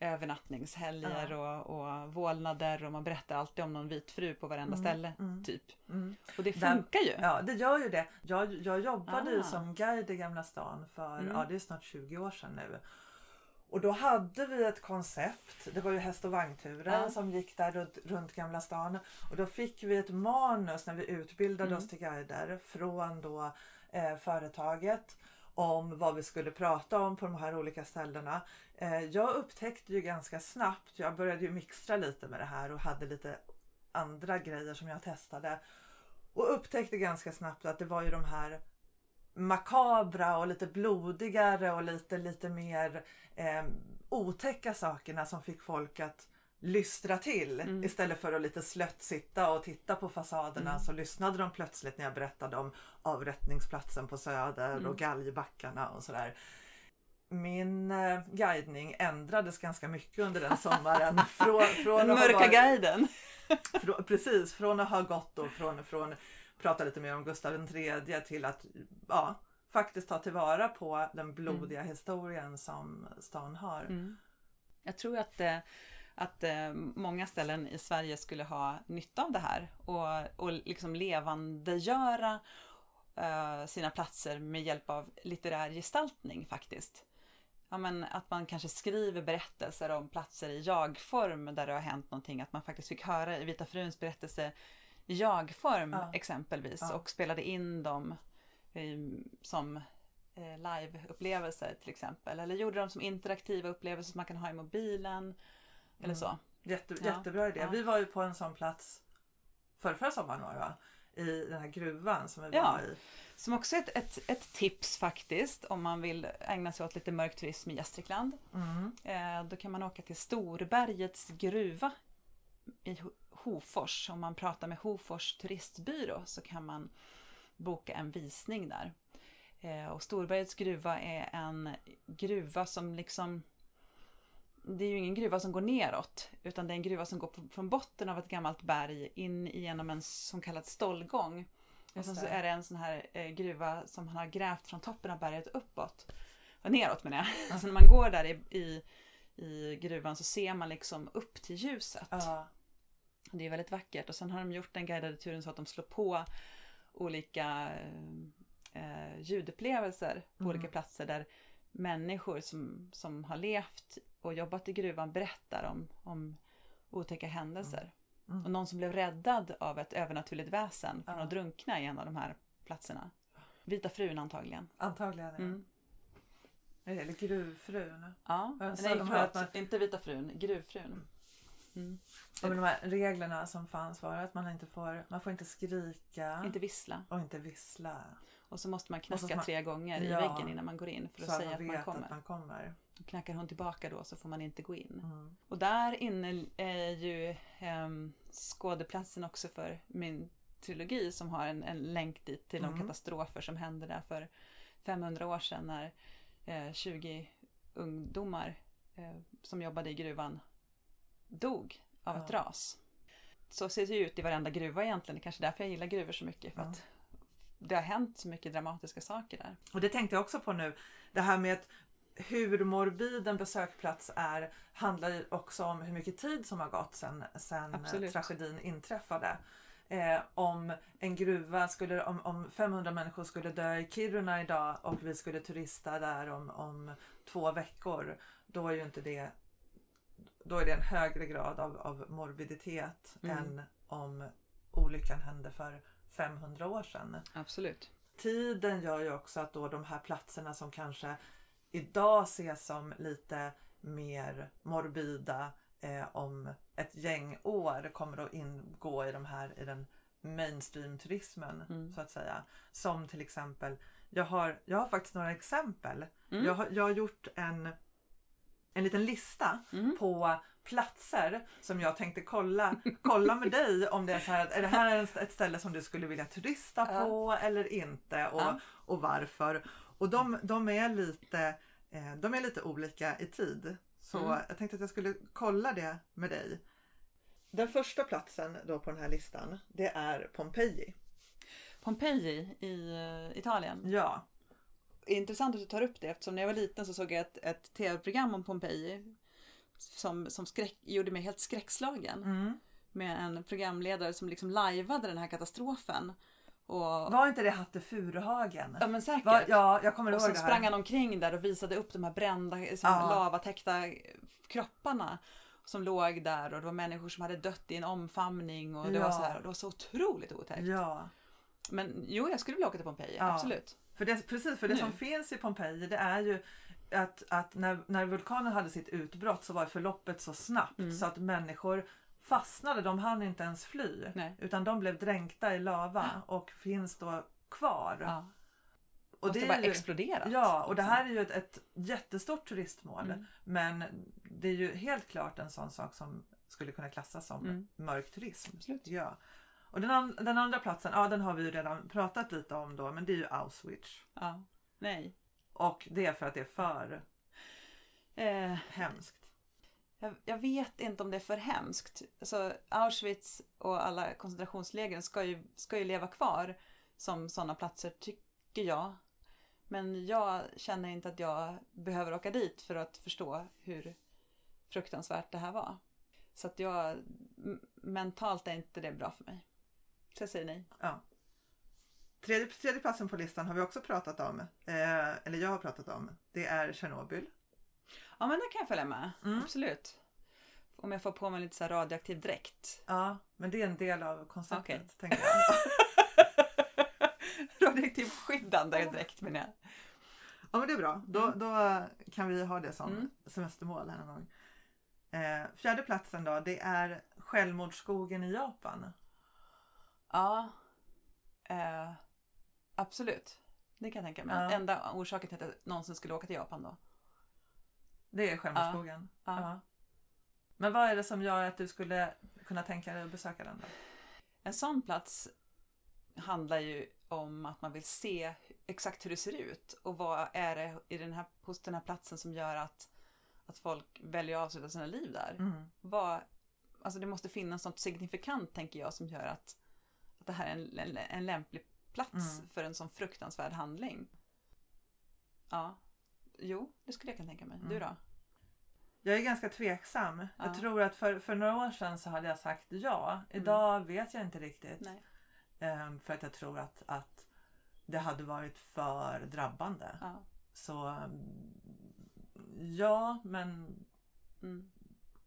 Speaker 2: övernattningshelger
Speaker 1: Ja.
Speaker 2: och, och vålnader och man berättar alltid om någon vit fru på varenda ställe. Typ.
Speaker 1: Mm.
Speaker 2: Och det
Speaker 1: Där-
Speaker 2: funkar ju.
Speaker 1: Ja, det gör ju det. Jag, jag jobbade ju
Speaker 2: Ah.
Speaker 1: som guide i Gamla stan för,
Speaker 2: Mm.
Speaker 1: ja det är snart 20 år sedan nu. Och då hade vi ett koncept, det var ju häst och vagnturen
Speaker 2: Ja.
Speaker 1: som gick där runt, runt Gamla stan. Och då fick vi ett manus när vi utbildade
Speaker 2: Mm.
Speaker 1: oss till guider från då eh, företaget om vad vi skulle prata om på de här olika ställena. Eh, jag upptäckte ju ganska snabbt, jag började ju mixtra lite med det här och hade lite andra grejer som jag testade. Och upptäckte ganska snabbt att det var ju de här makabra och lite blodigare och lite, lite mer eh, otäcka sakerna som fick folk att lystra till.
Speaker 2: Mm.
Speaker 1: Istället för att lite slött sitta och titta på fasaderna så lyssnade de plötsligt när jag berättade om avrättningsplatsen på Söder
Speaker 2: Mm.
Speaker 1: och galgbackarna och sådär. Min eh, guidning ändrades ganska mycket under den sommaren. från, från
Speaker 2: mörka
Speaker 1: varit-
Speaker 2: guiden.
Speaker 1: Frå, precis, från att ha gått och från, från prata lite mer om Gustav III till att ja, faktiskt ta tillvara på den blodiga historien som stan har.
Speaker 2: Mm. Jag tror att, eh, att eh, många ställen i Sverige skulle ha nytta av det här och, och liksom levandegöra eh, sina platser med hjälp av litterär gestaltning faktiskt. Ja, men att man kanske skriver berättelser om platser i jag-form där det har hänt någonting. Att man faktiskt fick höra i Vita Fruns berättelse jag-form
Speaker 1: Ja.
Speaker 2: exempelvis
Speaker 1: Ja.
Speaker 2: och spelade in dem eh, som eh, live-upplevelser till exempel. Eller gjorde dem som interaktiva upplevelser som man kan ha i mobilen. Eller så.
Speaker 1: Jätte,
Speaker 2: Ja,
Speaker 1: Jättebra idé. Vi var ju på en sån plats förra, förra sommaren var det va? I den här gruvan som vi
Speaker 2: Ja.
Speaker 1: var i.
Speaker 2: Som också är ett, ett, ett tips faktiskt om man vill ägna sig åt lite mörk turism i Gästrikland.
Speaker 1: Mm.
Speaker 2: Eh, då kan man åka till Storbergets gruva i Hofors. Om man pratar med Hofors turistbyrå så kan man boka en visning där. Eh, och Storbergets gruva är en gruva som liksom det är ju ingen gruva som går neråt utan det är en gruva som går från botten av ett gammalt berg in genom en som kallas stållgång. Och sen så är det en sån här eh, gruva som han har grävt från toppen av berget uppåt. Och neråt menar jag. Alltså när man går där i, i, i gruvan så ser man liksom upp till ljuset.
Speaker 1: Ja.
Speaker 2: Det är väldigt vackert. Och sen har de gjort den guidade turen så att de slår på olika eh, ljudupplevelser på
Speaker 1: Mm.
Speaker 2: olika platser där människor som, som har levt och jobbat i gruvan berättar om, om otäcka händelser.
Speaker 1: Mm.
Speaker 2: Och någon som blev räddad av ett övernaturligt väsen från
Speaker 1: Ja.
Speaker 2: att drunkna i en av de här platserna. Vita frun antagligen.
Speaker 1: Antagligen. ja.
Speaker 2: Mm.
Speaker 1: Eller gruvfrun.
Speaker 2: Ja, nej förlåt, inte vita frun, gruvfrun. Mm.
Speaker 1: Och de här reglerna som fanns var att man inte får, man får inte skrika
Speaker 2: Inte vissla.
Speaker 1: och inte vissla.
Speaker 2: Och så måste man knacka
Speaker 1: man-
Speaker 2: tre gånger i
Speaker 1: Ja.
Speaker 2: väggen innan man går in för att
Speaker 1: så att
Speaker 2: säga
Speaker 1: man
Speaker 2: att man
Speaker 1: vet
Speaker 2: kommer.
Speaker 1: att man kommer.
Speaker 2: Och knackar hon tillbaka då så får man inte gå in.
Speaker 1: Mm.
Speaker 2: Och där inne är ju um, skådeplatsen också för min trilogi som har en, en länk dit till de
Speaker 1: Mm.
Speaker 2: katastrofer som hände där för 500 år sedan när eh, 20 ungdomar eh, som jobbade i gruvan dog av ett
Speaker 1: Ja.
Speaker 2: ras. Så ser det ju ut i varenda gruva egentligen. Det är kanske därför jag gillar gruvor så mycket. För
Speaker 1: Ja.
Speaker 2: att det har hänt så mycket dramatiska saker där.
Speaker 1: Och det tänkte jag också på nu. Det här med att hur morbid en besökplats är handlar ju också om hur mycket tid som har gått sedan,
Speaker 2: Absolut.
Speaker 1: tragedin inträffade. Eh, om en gruva skulle, om, om 500 människor skulle dö i Kiruna idag och vi skulle turista där om, om två veckor, då är ju inte det då är det en högre grad av, av morbiditet
Speaker 2: Mm.
Speaker 1: än om olyckan hände för 500 år sedan
Speaker 2: Absolut.
Speaker 1: tiden gör ju också att då de här platserna som kanske idag ses som lite mer morbida eh, om ett gäng år kommer att ingå i de här i den mainstream-turismen
Speaker 2: Mm.
Speaker 1: så att säga. Som till exempel, jag har, jag har faktiskt några exempel.
Speaker 2: Mm.
Speaker 1: Jag, har, jag har gjort en, en liten lista
Speaker 2: Mm.
Speaker 1: på platser som jag tänkte kolla, kolla med dig om det är så här, är det här ett ställe som du skulle vilja turista
Speaker 2: Ja.
Speaker 1: på eller inte och,
Speaker 2: Ja.
Speaker 1: och varför. Och de, de, är lite, eh, de är lite olika i tid. Så
Speaker 2: Mm.
Speaker 1: jag tänkte att jag skulle kolla det med dig. Den första platsen då på den här listan det är Pompeji.
Speaker 2: Pompeji i eh, Italien.
Speaker 1: Ja,
Speaker 2: Intressant att du tar upp det eftersom när jag var liten så såg jag ett, ett tv-program om Pompeji som, som skräck, gjorde mig helt skräckslagen.
Speaker 1: Mm.
Speaker 2: Med en programledare som liksom lajvade den här katastrofen. Och,
Speaker 1: Var inte det Hatte Furuhagen?
Speaker 2: ja men säkert.
Speaker 1: Va, ja, jag kommer
Speaker 2: och
Speaker 1: ihåg
Speaker 2: så
Speaker 1: det här.
Speaker 2: sprang han omkring där och visade upp de här brända, liksom,
Speaker 1: Ja.
Speaker 2: lavatäckta kropparna. Som låg där och det var människor som hade dött i en omfamning och det, var,
Speaker 1: Ja.
Speaker 2: så här, det var så otroligt otäckt.
Speaker 1: Ja,
Speaker 2: Men jo, jag skulle vilja åka till Pompeji,
Speaker 1: Ja.
Speaker 2: absolut.
Speaker 1: för det, precis. För det
Speaker 2: Nu.
Speaker 1: som finns i Pompeji det är ju att, att när, när vulkanen hade sitt utbrott så var förloppet så snabbt
Speaker 2: Mm.
Speaker 1: så att människor fastnade. De hann inte ens fly.
Speaker 2: Nej.
Speaker 1: Utan de blev dränkta i lava och finns då kvar.
Speaker 2: Ja.
Speaker 1: och
Speaker 2: Måste
Speaker 1: det
Speaker 2: bara
Speaker 1: ju,
Speaker 2: exploderat.
Speaker 1: Ja, och det här är ju ett, ett jättestort turistmål.
Speaker 2: Mm.
Speaker 1: Men det är ju helt klart en sån sak som skulle kunna klassas som
Speaker 2: Mm.
Speaker 1: mörk turism.
Speaker 2: Absolut.
Speaker 1: Ja. Och den, an- den andra platsen, ja den har vi ju redan pratat lite om då, men det är ju Auschwitz.
Speaker 2: Ja. Nej.
Speaker 1: Och det är för att det är för
Speaker 2: Eh,
Speaker 1: hemskt.
Speaker 2: jag, jag vet inte om det är för hemskt. Alltså, Auschwitz och alla koncentrationslägren ska ju, ska ju leva kvar som sådana platser, tycker jag. Men jag känner inte att jag behöver åka dit för att förstå hur fruktansvärt det här var. Så att jag, mentalt är inte det bra för mig. Så jag säger nej.
Speaker 1: Tredje, tredje platsen på listan har vi också pratat om, eh, eller jag har pratat om. Det är Tjernobyl.
Speaker 2: Ja men där kan jag följa med,
Speaker 1: Mm.
Speaker 2: absolut. Om jag får på mig lite så radioaktiv dräkt.
Speaker 1: Ja, men det är en del av konceptet.
Speaker 2: Okej.
Speaker 1: Tänker jag.
Speaker 2: radioaktiv skyddande dräkt menar jag.
Speaker 1: Ja men det är bra. Då, då kan vi ha det som
Speaker 2: Mm.
Speaker 1: semestermål här någon gång. Eh, fjärde platsen då, det är självmordsskogen i Japan.
Speaker 2: Ja, eh, absolut. Det kan jag tänka mig.
Speaker 1: Ja.
Speaker 2: Enda orsaken till att jag någonsin skulle åka till Japan då.
Speaker 1: Det är självmordsskogen.
Speaker 2: Ja.
Speaker 1: Ja. Men vad är det som gör att du skulle kunna tänka dig att besöka den då?
Speaker 2: En sån plats handlar ju om att man vill se exakt hur det ser ut och vad är det i den här, hos den här platsen som gör att, att folk väljer att avsluta sina liv där.
Speaker 1: Mm.
Speaker 2: Vad, alltså det måste finnas något signifikant tänker jag som gör att det här är en, en, en lämplig plats
Speaker 1: Mm.
Speaker 2: för en sån fruktansvärd handling. Ja, jo, det skulle jag kunna tänka mig. Du
Speaker 1: Mm.
Speaker 2: då?
Speaker 1: Jag är ganska tveksam.
Speaker 2: Ja.
Speaker 1: Jag tror att för, för några år sedan så hade jag sagt ja. Idag vet jag inte riktigt. Ehm, för att jag tror att, att det hade varit för drabbande.
Speaker 2: Ja.
Speaker 1: Så mm, ja, men
Speaker 2: Mm.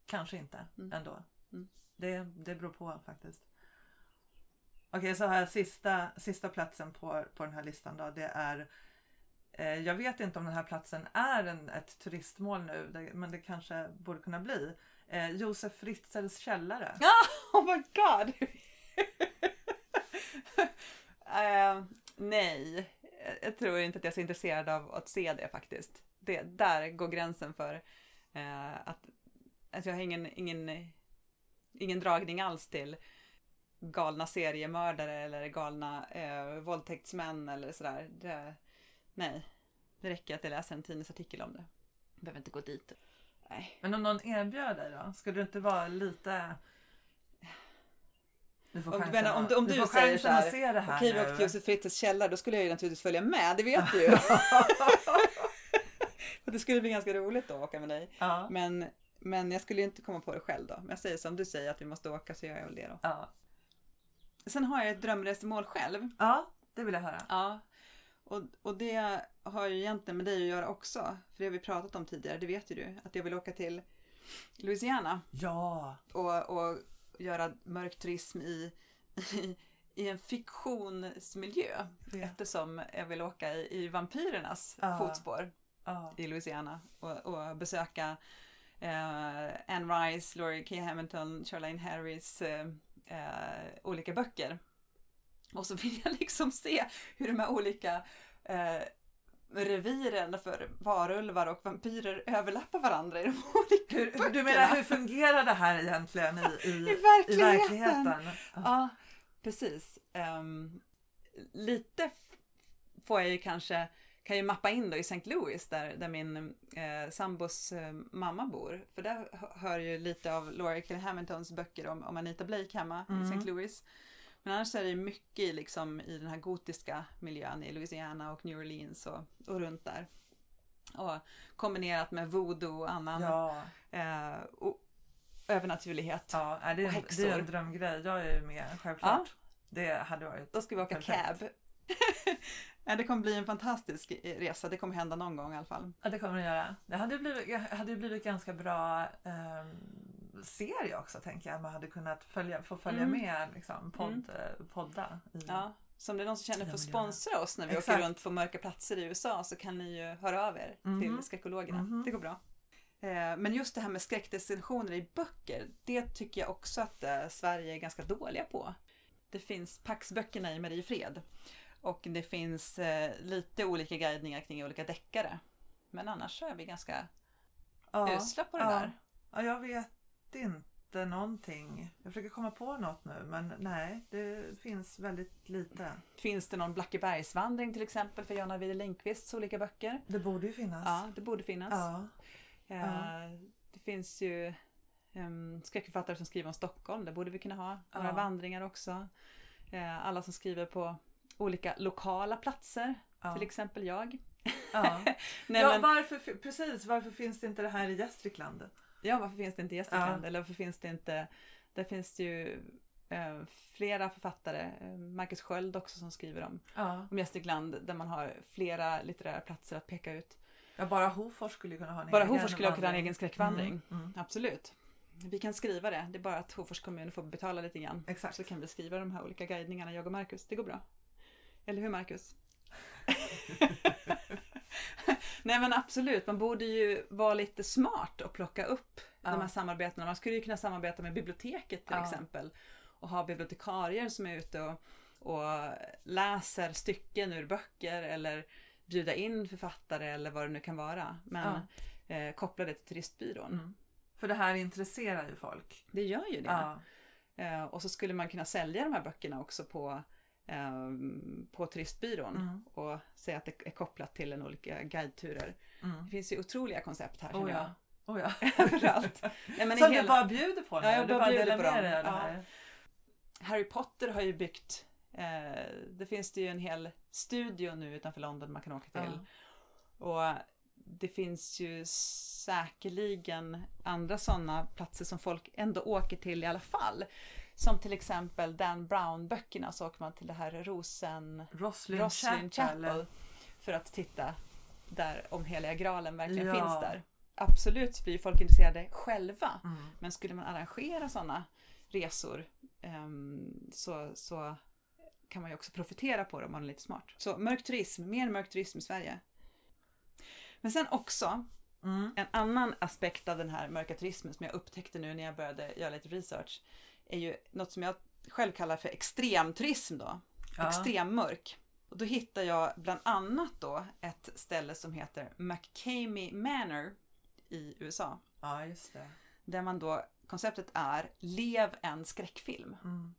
Speaker 1: kanske inte
Speaker 2: Mm.
Speaker 1: ändå.
Speaker 2: Mm.
Speaker 1: Det, det beror på faktiskt. Okej, så har jag sista, sista platsen på, på den här listan då. Det är eh, jag vet inte om den här platsen är en, ett turistmål nu, det, men det kanske borde kunna bli. Eh, Josef Fritzels källare.
Speaker 2: Oh my god! uh, nej, eh, jag tror inte att jag är så intresserad av att se det faktiskt. Det, där går gränsen för uh, att, alltså jag har ingen, ingen, ingen dragning alls till galna seriemördare eller galna eh, våldtäktsmän eller sådär. Det, nej, det räcker att jag läser en tidningsartikel om det. Jag behöver inte gå dit. Nej.
Speaker 1: Men om någon erbjöd dig då? Skulle du inte vara lite... Du får
Speaker 2: Om du
Speaker 1: chansen
Speaker 2: om du- om
Speaker 1: du
Speaker 2: du
Speaker 1: får
Speaker 2: säger så här,
Speaker 1: se det här
Speaker 2: Okej, vi åkte till Josef Fritzels källare, då skulle jag ju naturligtvis följa med, det vet du ju. Det skulle bli ganska roligt då att åka med dig.
Speaker 1: ja.
Speaker 2: Men, men jag skulle ju inte komma på det själv då. Men jag säger som du säger att vi måste åka så gör jag väl det då.
Speaker 1: Ja.
Speaker 2: Sen har jag ett drömresmål själv.
Speaker 1: ja, det vill jag höra.
Speaker 2: Ja. Och, och det har ju egentligen med dig att göra också. För det har vi pratat om tidigare, det vet ju du. Att jag vill åka till Louisiana
Speaker 1: Ja,
Speaker 2: och, och göra mörk turism i, i, i en fiktionsmiljö.
Speaker 1: det.
Speaker 2: Eftersom jag vill åka i, i vampyrernas
Speaker 1: Ja.
Speaker 2: fotspår
Speaker 1: Ja.
Speaker 2: i Louisiana och, och besöka eh, Anne Rice, Laurie K. Hamilton, Charlene Harris eh, eh, olika böcker. Och så vill jag liksom se hur de här olika eh, reviren för varulvar och vampyrer överlappar varandra i de olika
Speaker 1: Hur,
Speaker 2: böckerna.
Speaker 1: du menar hur fungerar det här egentligen i, i,
Speaker 2: I
Speaker 1: i
Speaker 2: verkligheten.
Speaker 1: verkligheten?
Speaker 2: Ja, precis. Ehm, lite får jag ju kanske, kan ju mappa in då i St. Louis där, där min eh, sambos eh, mamma bor. För där hö- hör ju lite av Laura Kill Hamiltons böcker om, om Anita Blake hemma i
Speaker 1: Mm.
Speaker 2: St. Louis. Men annars är det mycket i liksom, i den här gotiska miljön i Louisiana och New Orleans och, och runt där. Och kombinerat med voodoo och annan
Speaker 1: Ja,
Speaker 2: eh, o- övernaturlighet.
Speaker 1: ja är det,
Speaker 2: Och
Speaker 1: är,
Speaker 2: häxor.
Speaker 1: det är en drömgrej. Jag är ju med, självklart. Det hade varit
Speaker 2: Då ska vi åka
Speaker 1: Perfekt.
Speaker 2: cab. det kommer bli en fantastisk resa. Det kommer hända någon gång i alla fall.
Speaker 1: Ja, det kommer det göra. Det hade ju blivit, hade blivit ganska bra ehm, serie också, tänker jag. Man hade kunnat följa, få följa
Speaker 2: Mm.
Speaker 1: med liksom, podd, eh, podda. I,
Speaker 2: Ja. Så om det är någon som känner för att sponsra oss när vi
Speaker 1: Exakt.
Speaker 2: åker runt på mörka platser i USA så kan ni ju höra av er
Speaker 1: Mhm.
Speaker 2: till skräckologerna.
Speaker 1: Mhm.
Speaker 2: Det går bra. Eh, Men just det här med skräckdestinationer i böcker, det tycker jag också att eh, Sverige är ganska dåliga på. Det finns Pax-böckerna i Mariefred och det finns eh, lite olika guidningar kring olika deckare. Men annars så är vi ganska
Speaker 1: ja,
Speaker 2: usla på det
Speaker 1: ja.
Speaker 2: där.
Speaker 1: Ja, jag vet inte någonting. Jag försöker komma på något nu, men nej, det finns väldigt lite.
Speaker 2: Finns det någon Blackebergsvandring till exempel för Jonna Wide Lindqvists olika böcker?
Speaker 1: Det borde ju finnas.
Speaker 2: Ja, det borde finnas.
Speaker 1: ja.
Speaker 2: Eh,
Speaker 1: Ja.
Speaker 2: Det finns ju um, skräckförfattare som skriver om Stockholm. Det borde vi kunna ha. Några vandringar också. Eh, alla som skriver på olika lokala platser.
Speaker 1: ja.
Speaker 2: Till exempel jag.
Speaker 1: ja.
Speaker 2: Nej,
Speaker 1: ja
Speaker 2: men,
Speaker 1: varför, precis, varför finns det inte det här i Gästrikland?
Speaker 2: ja, varför finns det inte i Gästrikland?
Speaker 1: Ja.
Speaker 2: Eller varför finns det inte... Där finns det ju eh, flera författare. Eh, Marcus Sköld också som skriver om,
Speaker 1: Ja.
Speaker 2: om Gästrikland. Där man har flera litterära platser att peka ut.
Speaker 1: ja, bara Hofors skulle kunna ha en
Speaker 2: Bara
Speaker 1: egen
Speaker 2: Hofors skulle kunna ha en egen skräckvandring.
Speaker 1: Mm, mm.
Speaker 2: Absolut. Vi kan skriva det. Det är bara att Hofors kommun får betala lite grann.
Speaker 1: Exakt.
Speaker 2: Så kan vi skriva de här olika guidningarna, jag och Marcus. Det går bra. Eller hur Marcus? Nej men absolut, man borde ju vara lite smart och plocka upp
Speaker 1: Ja.
Speaker 2: de här samarbetena. Man skulle ju kunna samarbeta med biblioteket till
Speaker 1: Ja.
Speaker 2: exempel. Och ha bibliotekarier som är ute och, och läser stycken ur böcker eller bjuda in författare eller vad det nu kan vara. Men eh, koppla det till turistbyrån.
Speaker 1: Mm. För det här intresserar ju folk.
Speaker 2: Det gör ju det.
Speaker 1: Ja.
Speaker 2: Eh, och så skulle man kunna sälja de här böckerna också på, ehm, på turistbyrån
Speaker 1: Mm.
Speaker 2: och säga att det är kopplat till en olika guideturer.
Speaker 1: Mm.
Speaker 2: Det finns ju otroliga koncept här
Speaker 1: Oh ja. Oh ja.
Speaker 2: Överallt. Nej,
Speaker 1: Som
Speaker 2: hela-
Speaker 1: du bara bjuder på nu?
Speaker 2: Ja, jag bara
Speaker 1: bara
Speaker 2: bjuder på dem.
Speaker 1: det
Speaker 2: Ja. Harry Potter har ju byggt eh, det finns det ju en hel studio nu utanför London man kan åka till. Och det finns ju säkerligen andra sådana platser som folk ändå åker till i alla fall. Som till exempel Dan Brown-böckerna så åker man till det här Rosen...
Speaker 1: Roslyn,
Speaker 2: Roslyn
Speaker 1: Chapel.
Speaker 2: Chapel för att titta där om heliga graalen verkligen
Speaker 1: Ja.
Speaker 2: finns där. Absolut blir folk intresserade själva.
Speaker 1: Mm.
Speaker 2: Men skulle man arrangera sådana resor ehm, så, så kan man ju också profitera på det om man är lite smart. Så mörk turism, mer mörk turism i Sverige. Men sen också
Speaker 1: Mm.
Speaker 2: en annan aspekt av den här mörka turismen som jag upptäckte nu när jag började göra lite research är ju något som jag själv kallar för extremturism då.
Speaker 1: Ja.
Speaker 2: Extremmörk. Och då hittar jag bland annat då ett ställe som heter McCamey Manor i USA.
Speaker 1: ja, just det.
Speaker 2: Där man då, konceptet är lev en skräckfilm.
Speaker 1: Mm.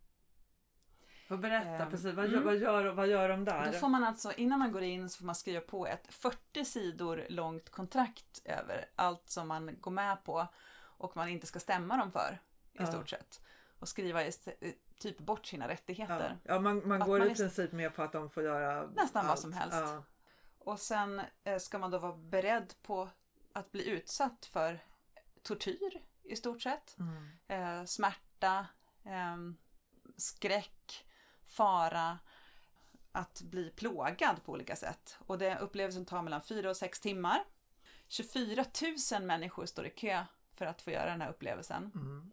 Speaker 1: Får berätta
Speaker 2: Ehm,
Speaker 1: precis, vad,
Speaker 2: mm.
Speaker 1: gör, vad, gör, vad gör de där?
Speaker 2: Då får man alltså, innan man går in så får man skriva på ett 40 sidor långt kontrakt över allt som man går med på och man inte ska stämma dem för i
Speaker 1: Ja.
Speaker 2: stort sett. Och skriva typ bort sina
Speaker 1: ja.
Speaker 2: rättigheter.
Speaker 1: ja, man, man
Speaker 2: Att
Speaker 1: går
Speaker 2: man
Speaker 1: i princip med på att de får göra
Speaker 2: Nästan vad
Speaker 1: allt.
Speaker 2: som helst.
Speaker 1: Ja.
Speaker 2: Och sen eh, ska man då vara beredd på att bli utsatt för tortyr i stort sett.
Speaker 1: Mm.
Speaker 2: eh, smärta, ehm, skräck, fara, att bli plågad på olika sätt. Och det upplevelsen tar mellan 4 och 6 timmar. 24 000 människor står i kö för att få göra den här upplevelsen.
Speaker 1: Mm.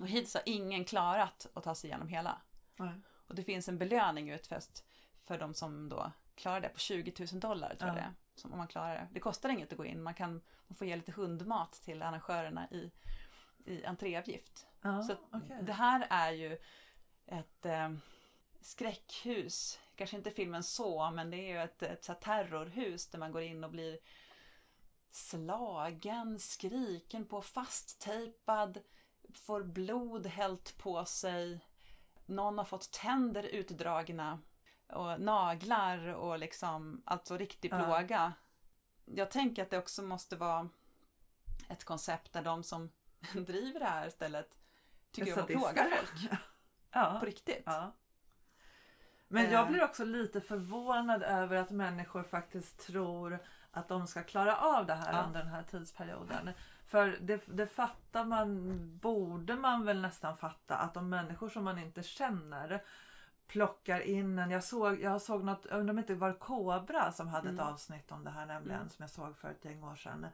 Speaker 2: Och hittills har ingen klarat att ta sig igenom hela.
Speaker 1: Nej.
Speaker 2: Och det finns en belöning utfäst för de som då klarar det på 20 000 dollar tror jag
Speaker 1: Ja.
Speaker 2: det är. Som om man klarar det. Det kostar inget att gå in. Man kan man får ge lite hundmat till arrangörerna i, i entréavgift. Så
Speaker 1: okej.
Speaker 2: det här är ju ett eh, skräckhus. Kanske inte filmen så, men det är ju ett, ett här terrorhus där man går in och blir slagen, skriken på, fasttejpad, får blod hällt på sig. Någon har fått tänder utdragna och naglar och liksom alltså riktig
Speaker 1: Ja.
Speaker 2: plåga. Jag tänker att det också måste vara ett koncept där de som driver det här stället tycker om att plåga folk
Speaker 1: Ja.
Speaker 2: på riktigt.
Speaker 1: Ja. Men
Speaker 2: Eh.
Speaker 1: jag blir också lite förvånad över att människor faktiskt tror att de ska klara av det här
Speaker 2: Ja.
Speaker 1: under den här tidsperioden. För det, det fattar man, borde man väl nästan fatta, att de människor som man inte känner plockar in en, jag såg, jag såg något, jag undrar om det inte var Kobra som hade
Speaker 2: Mm.
Speaker 1: ett avsnitt om det här nämligen,
Speaker 2: Mm.
Speaker 1: som jag såg för ett gäng år sedan.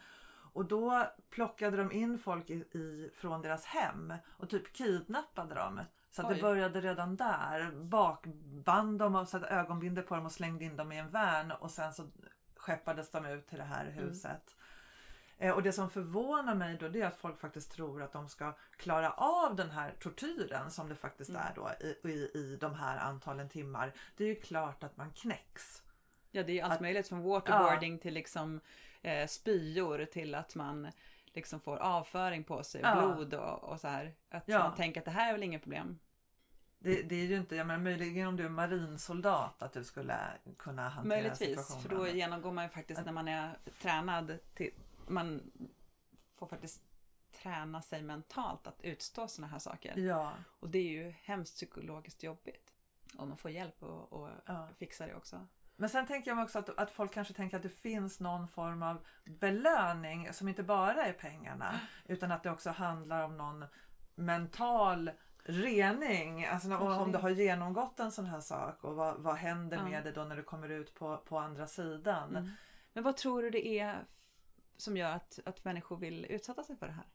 Speaker 1: Och då plockade de in folk i, i, från deras hem och typ kidnappade dem. Så det började redan där. Bakband dem och satte ögonbindel på dem och slängde in dem i en van och sen så skeppades de ut till det här huset. Eh, Och det som förvånar mig då det är att folk faktiskt tror att de ska klara av den här tortyren som det faktiskt
Speaker 2: Mm.
Speaker 1: är då i, i, i de här antalen timmar. Det är ju klart att man knäcks.
Speaker 2: Ja, det är allt
Speaker 1: Att-
Speaker 2: möjligt från waterboarding till liksom eh, spyor till att man liksom får avföring på sig,
Speaker 1: Ja.
Speaker 2: blod och, och så här. Att
Speaker 1: Ja.
Speaker 2: man tänker att det här är väl inget problem.
Speaker 1: Det, det är ju inte, jag menar möjligen om du är marinsoldat att du skulle kunna hantera
Speaker 2: Möjligtvis,
Speaker 1: situationen.
Speaker 2: för då genomgår man ju faktiskt när man är tränad till, man får faktiskt träna sig mentalt att utstå sådana här saker.
Speaker 1: Ja,
Speaker 2: Och det är ju hemskt psykologiskt jobbigt. Om man får hjälp och, och
Speaker 1: ja.
Speaker 2: fixa det också.
Speaker 1: Men sen tänker jag också att, att folk kanske tänker att det finns någon form av belöning som inte bara är pengarna utan att det också handlar om någon mental rening. Alltså
Speaker 2: Kanske
Speaker 1: om
Speaker 2: det.
Speaker 1: du har genomgått en sån här sak och vad, vad händer
Speaker 2: Ja.
Speaker 1: med dig då när du kommer ut på, på andra sidan.
Speaker 2: Mm. Men vad tror du det är som gör att, att människor vill utsätta sig för det här?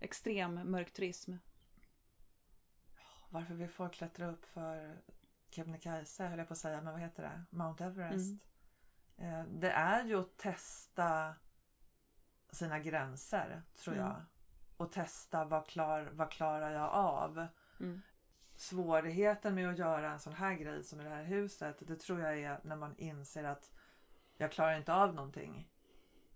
Speaker 2: Extrem mörkturism.
Speaker 1: Varför vill folk klättra upp för Kebnekaise höll jag på att säga, men vad heter det? Mount Everest. Eh, Det är ju att testa sina gränser tror
Speaker 2: Mm.
Speaker 1: jag. Och testa vad, klar, vad klarar jag av.
Speaker 2: Mm.
Speaker 1: Svårigheten med att göra en sån här grej som i det här huset, det tror jag är när man inser att jag klarar inte av någonting.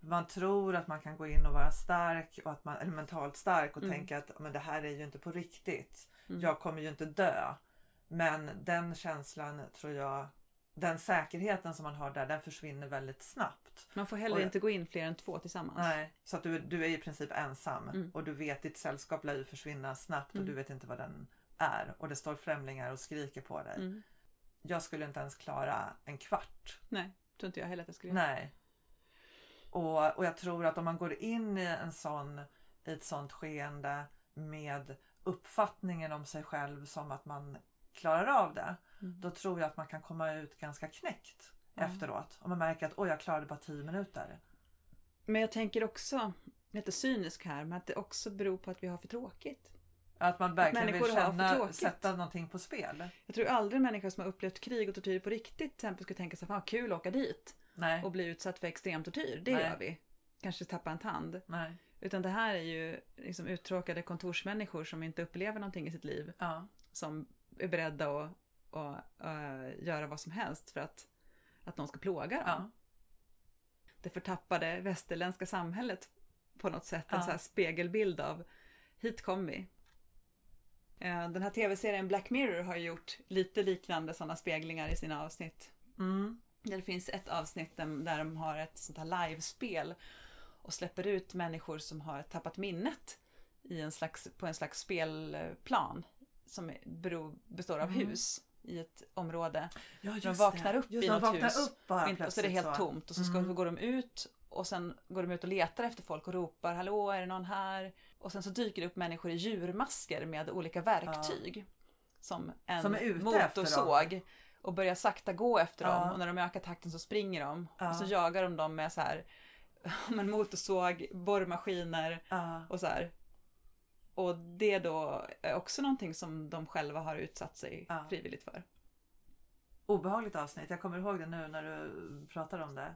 Speaker 1: Man tror att man kan gå in och vara stark, och att man, eller mentalt stark och
Speaker 2: Mm.
Speaker 1: tänka att men det här är ju inte på riktigt.
Speaker 2: Mm.
Speaker 1: Jag kommer ju inte dö. Men den känslan tror jag, den säkerheten som man har där, den försvinner väldigt snabbt.
Speaker 2: Man får heller
Speaker 1: Och
Speaker 2: inte gå in fler än två tillsammans.
Speaker 1: Nej, så att du, du är i princip ensam
Speaker 2: Mm.
Speaker 1: och du vet ditt sällskap lär ju försvinna snabbt och
Speaker 2: Mm.
Speaker 1: du vet inte vad den är och det står främlingar och skriker på dig.
Speaker 2: Mm.
Speaker 1: Jag skulle inte ens klara en kvart.
Speaker 2: Nej, tror inte jag heller att jag skulle
Speaker 1: Nej. Och, och jag tror att om man går in i en sån, i ett sånt skeende med uppfattningen om sig själv som att man klarar av det.
Speaker 2: Mm.
Speaker 1: Då tror jag att man kan komma ut ganska knäckt
Speaker 2: Ja.
Speaker 1: efteråt. Om man märker att oj, jag klarade bara 10 minuter.
Speaker 2: Men jag tänker också, lite cynisk här, men att det också beror på att vi har för tråkigt.
Speaker 1: Att man verkligen vill
Speaker 2: människor har för
Speaker 1: känna, sätta någonting på spel.
Speaker 2: Jag tror aldrig en människa som har upplevt krig och tortyr på riktigt till exempel skulle tänka sig, fan kul att åka dit
Speaker 1: Nej.
Speaker 2: och bli utsatt för extrem tortyr. Det
Speaker 1: Nej.
Speaker 2: gör vi. Kanske tappa en tand.
Speaker 1: Nej.
Speaker 2: Utan det här är ju liksom uttråkade kontorsmänniskor som inte upplever någonting i sitt liv.
Speaker 1: Ja.
Speaker 2: Som är beredda att, att, eh, göra vad som helst för att, att någon ska plåga dem.
Speaker 1: Ja.
Speaker 2: Det förtappade västerländska samhället på något sätt. En
Speaker 1: Ja.
Speaker 2: spegelbild av hit kom vi. Eh, Den här tv-serien Black Mirror har gjort lite liknande sådana speglingar i sina avsnitt.
Speaker 1: Mm.
Speaker 2: Det finns ett avsnitt där de har ett sånt här livespel och släpper ut människor som har tappat minnet i en slags, på en slags spelplan som beror, består av
Speaker 1: Mm.
Speaker 2: hus i ett område.
Speaker 1: Ja,
Speaker 2: De vaknar upp
Speaker 1: just
Speaker 2: i något hus. Och, och så är det helt tomt och så ska,
Speaker 1: Mm.
Speaker 2: går de ut och sen går de ut och letar efter folk och ropar hallå är det någon här? Och sen så dyker det upp människor i djurmasker med olika verktyg. Som en
Speaker 1: Som
Speaker 2: motorsåg. Och börjar sakta gå efter
Speaker 1: Ja.
Speaker 2: dem och när de ökar takten så springer de.
Speaker 1: Ja.
Speaker 2: Och så jagar de dem med så här med en motorsåg, borrmaskiner
Speaker 1: Ja.
Speaker 2: och så här. Och det då är också någonting som de själva har utsatt sig
Speaker 1: Ja.
Speaker 2: frivilligt för.
Speaker 1: Obehagligt avsnitt. Jag kommer ihåg det nu när du pratar om det.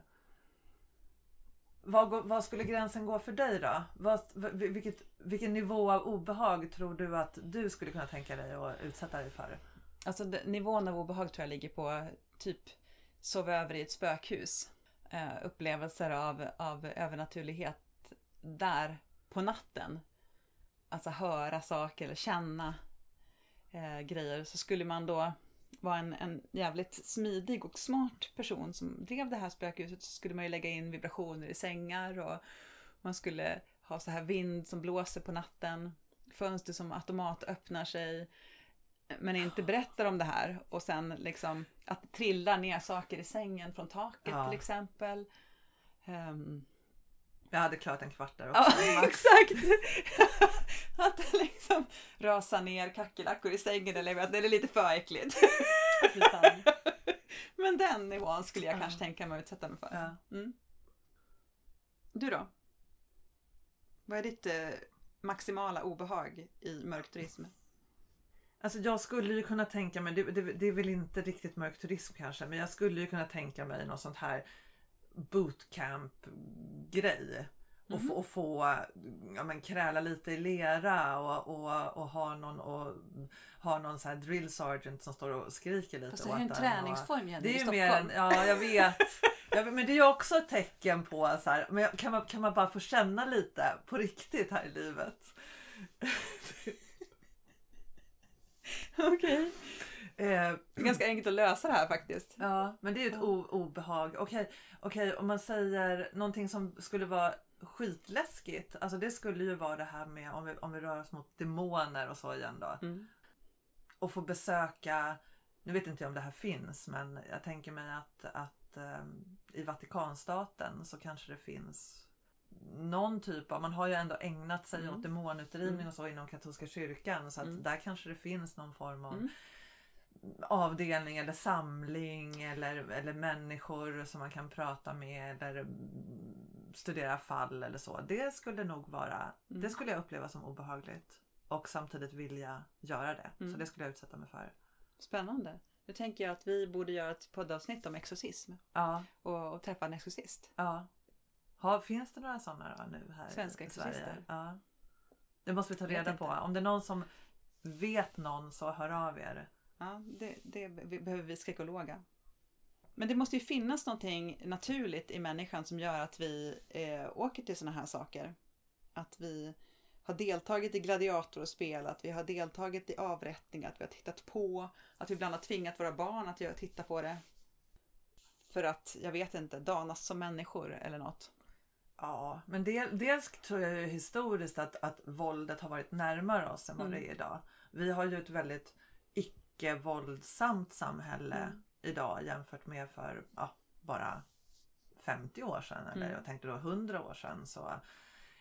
Speaker 1: Vad, skulle gränsen gå för dig då? Vad, vilket, vilken nivå av obehag tror du att du skulle kunna tänka dig att utsätta dig för?
Speaker 2: Alltså nivån av obehag tror jag ligger på typ sova över i ett spökhus. Eh, upplevelser av, av övernaturlighet där på natten. Alltså höra saker eller känna eh, grejer. Så skulle man då vara en, en jävligt smidig och smart person som drev det här spökhuset så skulle man ju lägga in vibrationer i sängar och man skulle ha så här vind som blåser på natten. Fönster som automat öppnar sig men inte berättar om det här och sen liksom att det trillar ner saker i sängen från taket
Speaker 1: Ja.
Speaker 2: till exempel. Ehm,
Speaker 1: Jag hade klarat en kvart där
Speaker 2: Ja,
Speaker 1: också. max.
Speaker 2: exakt! att det liksom rasar ner kackerlackor i sängen eller att det är lite för äckligt. Men den nivån skulle jag
Speaker 1: Ja.
Speaker 2: kanske tänka mig att utsätta mig för.
Speaker 1: Ja.
Speaker 2: Mm. Du då? Vad är ditt eh, maximala obehag i mörkturism?
Speaker 1: Alltså jag skulle ju kunna tänka mig, det, det, det är väl inte riktigt mörk turism kanske, men jag skulle ju kunna tänka mig något sånt här bootcamp grej. Och, få, och få ja, men, kräla lite i lera och, och, och ha någon, och, ha någon så här drill sergeant som står och skriker lite
Speaker 2: Fast det är ju en träningsform Jenny,
Speaker 1: Det
Speaker 2: i
Speaker 1: är ju
Speaker 2: Stockholm.
Speaker 1: mer ja jag vet. Ja, men det är ju också ett tecken på så här, men jag- kan man, kan man bara få känna lite på riktigt här i livet?
Speaker 2: Okej.
Speaker 1: Eh,
Speaker 2: Det är ganska enkelt att lösa det här faktiskt.
Speaker 1: Ja, men det är ju ett o- obehag. Okej, okej, om man säger någonting som skulle vara skitläskigt. Alltså det skulle ju vara det här med om vi, om vi rör oss mot demoner och så igen då.
Speaker 2: Mm.
Speaker 1: Och få besöka, nu vet inte jag om det här finns, men jag tänker mig att, att ehm, i Vatikanstaten så kanske det finns någon typ av, man har ju ändå ägnat sig
Speaker 2: Mm.
Speaker 1: åt demonutdrivning
Speaker 2: Mm.
Speaker 1: och så inom katolska kyrkan så att
Speaker 2: Mm.
Speaker 1: där kanske det finns någon form av
Speaker 2: Mm.
Speaker 1: avdelning eller samling eller, eller människor som man kan prata med eller studera fall eller så. Det skulle nog vara,
Speaker 2: Mm.
Speaker 1: det skulle jag uppleva som obehagligt och samtidigt vilja göra det. Så
Speaker 2: Mm.
Speaker 1: det skulle jag utsätta mig för.
Speaker 2: Spännande. Nu tänker jag att vi borde göra ett poddavsnitt om exorcism
Speaker 1: Ja,
Speaker 2: och, och träffa en exorcist.
Speaker 1: ja. Ha, finns det några sådana då nu här
Speaker 2: Svenska
Speaker 1: i Sverige?
Speaker 2: exorcister?
Speaker 1: Ja. Det måste vi ta reda på. Om det är någon som vet någon så hör av er.
Speaker 2: Ja, det, det be- behöver vi skräckologa. Men det måste ju finnas någonting naturligt i människan som gör att vi eh, åker till sådana här saker. Att vi har deltagit i gladiatorspel, att vi har deltagit i avrättningar, att vi har tittat på, att vi ibland har tvingat våra barn att titta på det. För att, jag vet inte, danas som människor eller något.
Speaker 1: Ja, men del, dels tror jag ju historiskt att, att våldet har varit närmare oss än vad
Speaker 2: Mm.
Speaker 1: det är idag. Vi har ju ett väldigt icke-våldsamt samhälle
Speaker 2: Mm.
Speaker 1: idag jämfört med för ja, bara 50 år sedan eller
Speaker 2: Mm.
Speaker 1: jag tänkte då 100 år sedan. Så,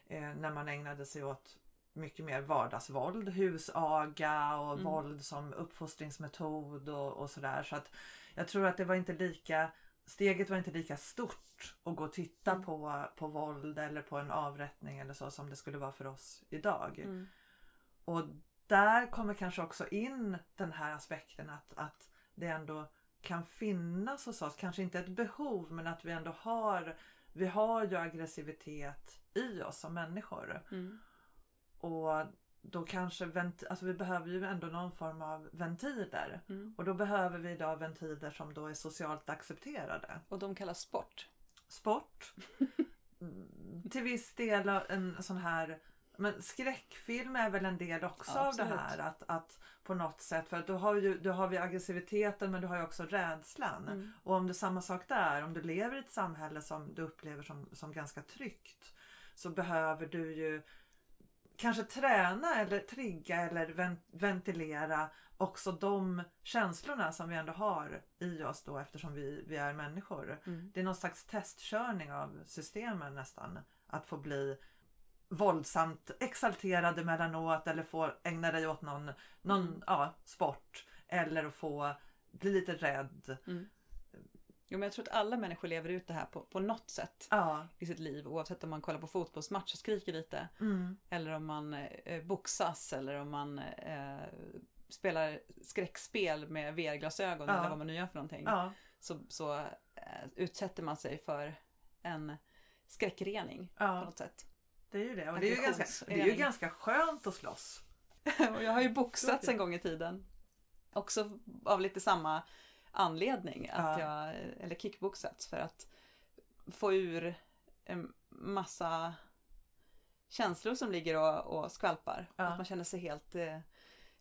Speaker 1: eh, när man ägnade sig åt mycket mer vardagsvåld, husaga och
Speaker 2: Mm.
Speaker 1: våld som uppfostringsmetod och, och sådär. Så att jag tror att det var inte lika steget var inte lika stort att gå och titta
Speaker 2: Mm.
Speaker 1: på, på våld eller på en avrättning eller så som det skulle vara för oss idag.
Speaker 2: Mm.
Speaker 1: Och där kommer kanske också in den här aspekten att, att det ändå kan finnas hos oss, kanske inte ett behov men att vi ändå har, vi har ju aggressivitet i oss som människor.
Speaker 2: Mm.
Speaker 1: Och då kanske, vent, alltså vi behöver ju ändå någon form av ventiler.
Speaker 2: Mm.
Speaker 1: Och då behöver vi idag ventiler som då är socialt accepterade.
Speaker 2: Och de kallas sport.
Speaker 1: Sport. Mm, Till viss del en sån här men skräckfilm är väl en del också
Speaker 2: Ja,
Speaker 1: av det här. Att, att på något sätt, för att då har, ju, då har vi aggressiviteten men du har ju också rädslan.
Speaker 2: Mm.
Speaker 1: Och om det är samma sak där, om du lever i ett samhälle som du upplever som, som ganska tryggt så behöver du ju kanske träna eller trigga eller ven- ventilera också de känslorna som vi ändå har i oss då eftersom vi, vi är människor.
Speaker 2: Mm.
Speaker 1: Det är någon slags testkörning av systemen nästan. Att få bli våldsamt exalterad emellanåt eller få ägna dig åt någon, någon
Speaker 2: Mm.
Speaker 1: ja, sport. Eller att få bli lite rädd.
Speaker 2: Mm. Jo, men jag tror att alla människor lever ut det här på, på något sätt
Speaker 1: Ja.
Speaker 2: i sitt liv. Oavsett om man kollar på fotbollsmatch och skriker lite.
Speaker 1: Mm.
Speaker 2: Eller om man eh, boxas eller om man eh, spelar skräckspel med VR-glasögon
Speaker 1: Ja.
Speaker 2: eller vad man nu gör för någonting.
Speaker 1: Ja.
Speaker 2: Så, så eh, utsätter man sig för en skräckrening på något sätt.
Speaker 1: det är ju det. Och det är ju, ganska, det är ju ganska skönt att slåss.
Speaker 2: och jag har ju boxats en gång i tiden. Också av lite samma anledning. Att
Speaker 1: Ja.
Speaker 2: jag, eller kickboxats för att få ur en massa känslor som ligger och, och skvalpar.
Speaker 1: Ja.
Speaker 2: Att man känner sig helt eh,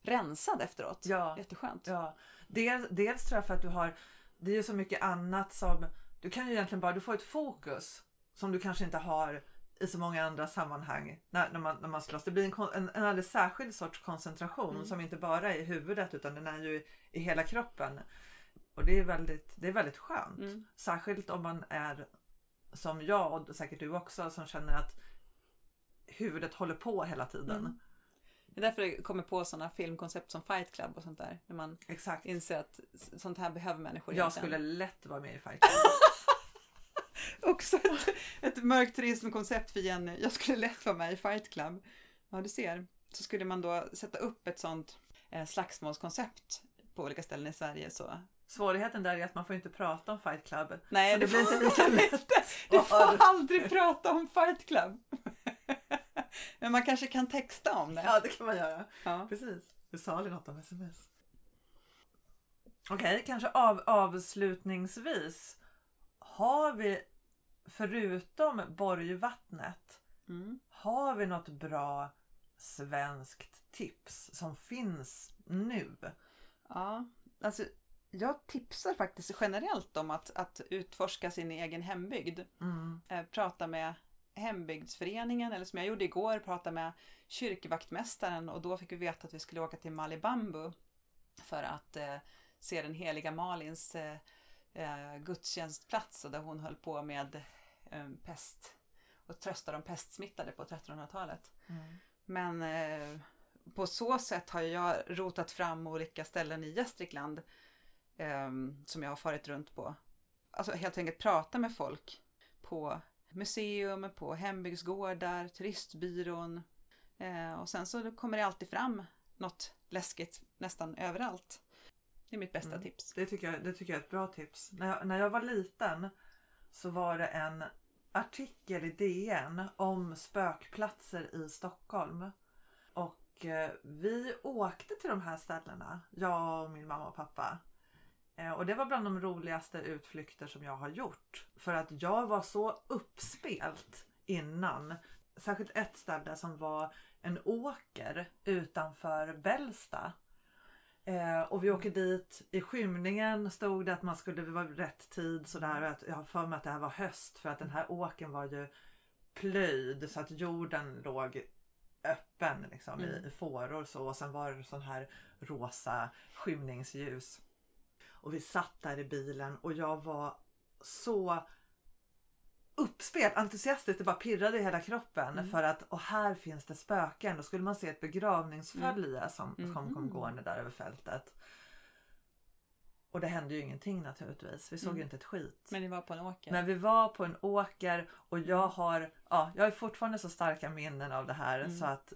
Speaker 2: rensad efteråt.
Speaker 1: Ja.
Speaker 2: Jätteskönt.
Speaker 1: Ja. Dels, dels tror jag för att du har, det är ju så mycket annat som, du kan ju egentligen bara, du får ett fokus som du kanske inte har i så många andra sammanhang när, när, man, när man slåss. Det blir en, en, en alldeles särskild sorts koncentration
Speaker 2: Mm.
Speaker 1: som inte bara är i huvudet utan den är ju i, i hela kroppen. Och det är väldigt, det är väldigt skönt.
Speaker 2: Mm.
Speaker 1: Särskilt om man är som jag och säkert du också som känner att huvudet håller på hela tiden.
Speaker 2: Mm. Det är därför det kommer på sådana filmkoncept som Fight Club och sånt där. När man
Speaker 1: Exakt.
Speaker 2: inser att sånt här behöver människor
Speaker 1: Jag skulle lätt vara med i Fight Club.
Speaker 2: Också ett, ett mörkt turismkoncept för Jenny. Jag skulle lätt vara med i Fight Club. Ja, du ser. Så skulle man då sätta upp ett sånt eh, slagsmålskoncept på olika ställen i Sverige så...
Speaker 1: Svårigheten där är att man får inte prata om Fight Club.
Speaker 2: Nej,
Speaker 1: så det
Speaker 2: du
Speaker 1: blir inte lika lätt.
Speaker 2: Du får aldrig prata om Fight Club! Men man kanske kan texta om det.
Speaker 1: Ja, det kan man göra.
Speaker 2: Ja.
Speaker 1: Precis. Du sa aldrig något om sms. Okej, kanske av, avslutningsvis. Har vi förutom Borgvattnet,
Speaker 2: Mm.
Speaker 1: har vi något bra svenskt tips som finns nu?
Speaker 2: Ja, alltså jag tipsar faktiskt generellt om att, att utforska sin egen hembygd.
Speaker 1: Mm.
Speaker 2: Eh, prata med hembygdsföreningen eller som jag gjorde igår, prata med kyrkvaktmästaren och då fick vi veta att vi skulle åka till Malibambu för att eh, se den heliga Malins eh, eh, gudstjänstplats där hon höll på med eh, pest och trösta de pestsmittade på 1300-talet.
Speaker 1: Mm.
Speaker 2: Men eh, på så sätt har jag rotat fram olika ställen i Gästrikland eh, som jag har farit runt på. Alltså helt enkelt prata med folk på museum, på hembygdsgårdar, turistbyrån. Eh, och sen så kommer det alltid fram något läskigt nästan överallt. Det är mitt bästa
Speaker 1: Mm.
Speaker 2: tips.
Speaker 1: Det tycker, jag, det tycker jag är ett bra tips. När jag, när jag var liten så var det en artikel i DN om spökplatser i Stockholm. Och eh, vi åkte till de här ställena, jag och min mamma och pappa. Eh, och det var bland de roligaste utflykter som jag har gjort. För att jag var så uppspelt innan. Särskilt ett ställe som var en åker utanför Bällsta. Eh, och vi åker dit, i skymningen stod det att man skulle vara rätt tid sådär. Och att, jag har för mig att det här var höst för att den här åken var ju plöjd så att jorden låg öppen liksom, i,
Speaker 2: Mm.
Speaker 1: i fåror så. Och sen var det sån här rosa skymningsljus. Och vi satt där i bilen och jag var så uppspelt, entusiastiskt. Det bara pirrade i hela kroppen
Speaker 2: Mm.
Speaker 1: för att och här finns det spöken. Då skulle man se ett begravningsfölje som, som kom
Speaker 2: Mhm.
Speaker 1: gående där över fältet. Och det hände ju ingenting naturligtvis. Vi såg
Speaker 2: Mm.
Speaker 1: ju inte ett skit.
Speaker 2: Men ni var på en åker.
Speaker 1: Men vi var på en åker och jag har, ja, jag har fortfarande så starka minnen av det här
Speaker 2: Mm.
Speaker 1: så att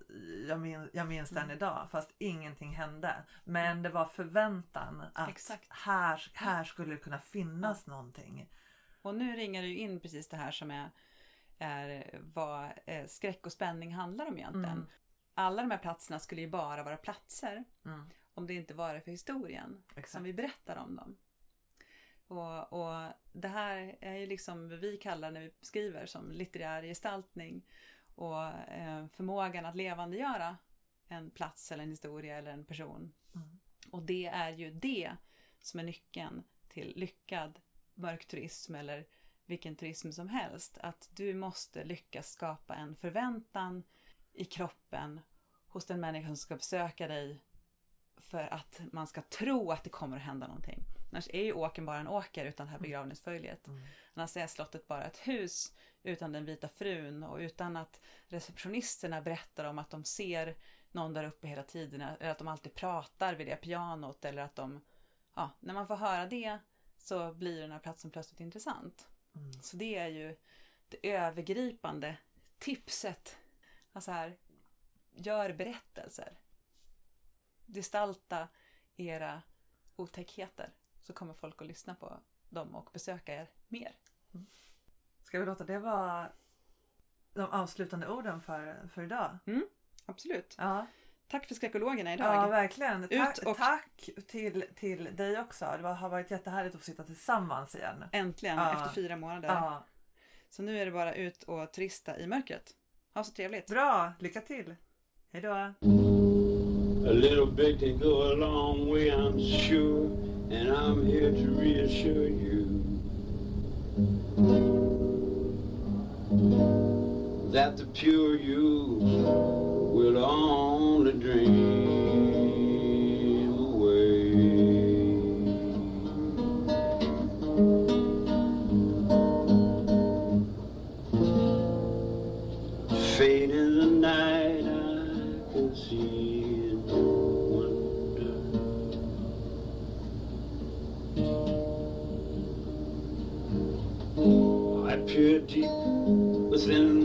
Speaker 1: jag, min, jag minns den
Speaker 2: Mm.
Speaker 1: idag fast ingenting hände. Men det var förväntan att
Speaker 2: Exakt.
Speaker 1: här, här skulle det kunna finnas någonting.
Speaker 2: Och nu ringer det ju in precis det här som är, är vad eh, skräck och spänning handlar om egentligen.
Speaker 1: Mm.
Speaker 2: Alla de här platserna skulle ju bara vara platser
Speaker 1: Mm,
Speaker 2: om det inte var för historien
Speaker 1: exakt.
Speaker 2: som vi berättar om dem. Och, och det här är ju liksom vad vi kallar när vi skriver som litterär gestaltning och eh, förmågan att levandegöra en plats eller en historia eller en person.
Speaker 1: Mm.
Speaker 2: Och det är ju det som är nyckeln till lyckad mörk turism eller vilken turism som helst. Att du måste lyckas skapa en förväntan i kroppen hos den människan som ska besöka dig för att man ska tro att det kommer att hända någonting. Annars är ju åken bara en åker utan det här begravningsföljet.
Speaker 1: Mm.
Speaker 2: Annars är slottet bara ett hus utan den vita frun och utan att receptionisterna berättar om att de ser någon där uppe hela tiden eller att de alltid pratar vid det pianot eller att de, ja, när man får höra det så blir den här platsen plötsligt intressant.
Speaker 1: Mm.
Speaker 2: Så det är ju det övergripande tipset. Alltså här, gör berättelser. Gestalta era otäckheter så kommer folk att lyssna på dem och besöka er mer.
Speaker 1: Ska vi låta det vara de avslutande orden för, för idag?
Speaker 2: Absolut.
Speaker 1: Ja,
Speaker 2: Tack för skräckologerna idag.
Speaker 1: ja verkligen.
Speaker 2: Ut och-
Speaker 1: tack till, till dig också. Det har varit jättehärligt att få sitta tillsammans igen.
Speaker 2: Äntligen
Speaker 1: Ja.
Speaker 2: efter fyra månader.
Speaker 1: Ja,
Speaker 2: Så nu är det bara ut och turista i mörkret. Ha så trevligt.
Speaker 1: bra, lycka till! Hej då!
Speaker 3: A little bit can go a long way, I'm sure, and I'm here to reassure you. That the pure you will only dream within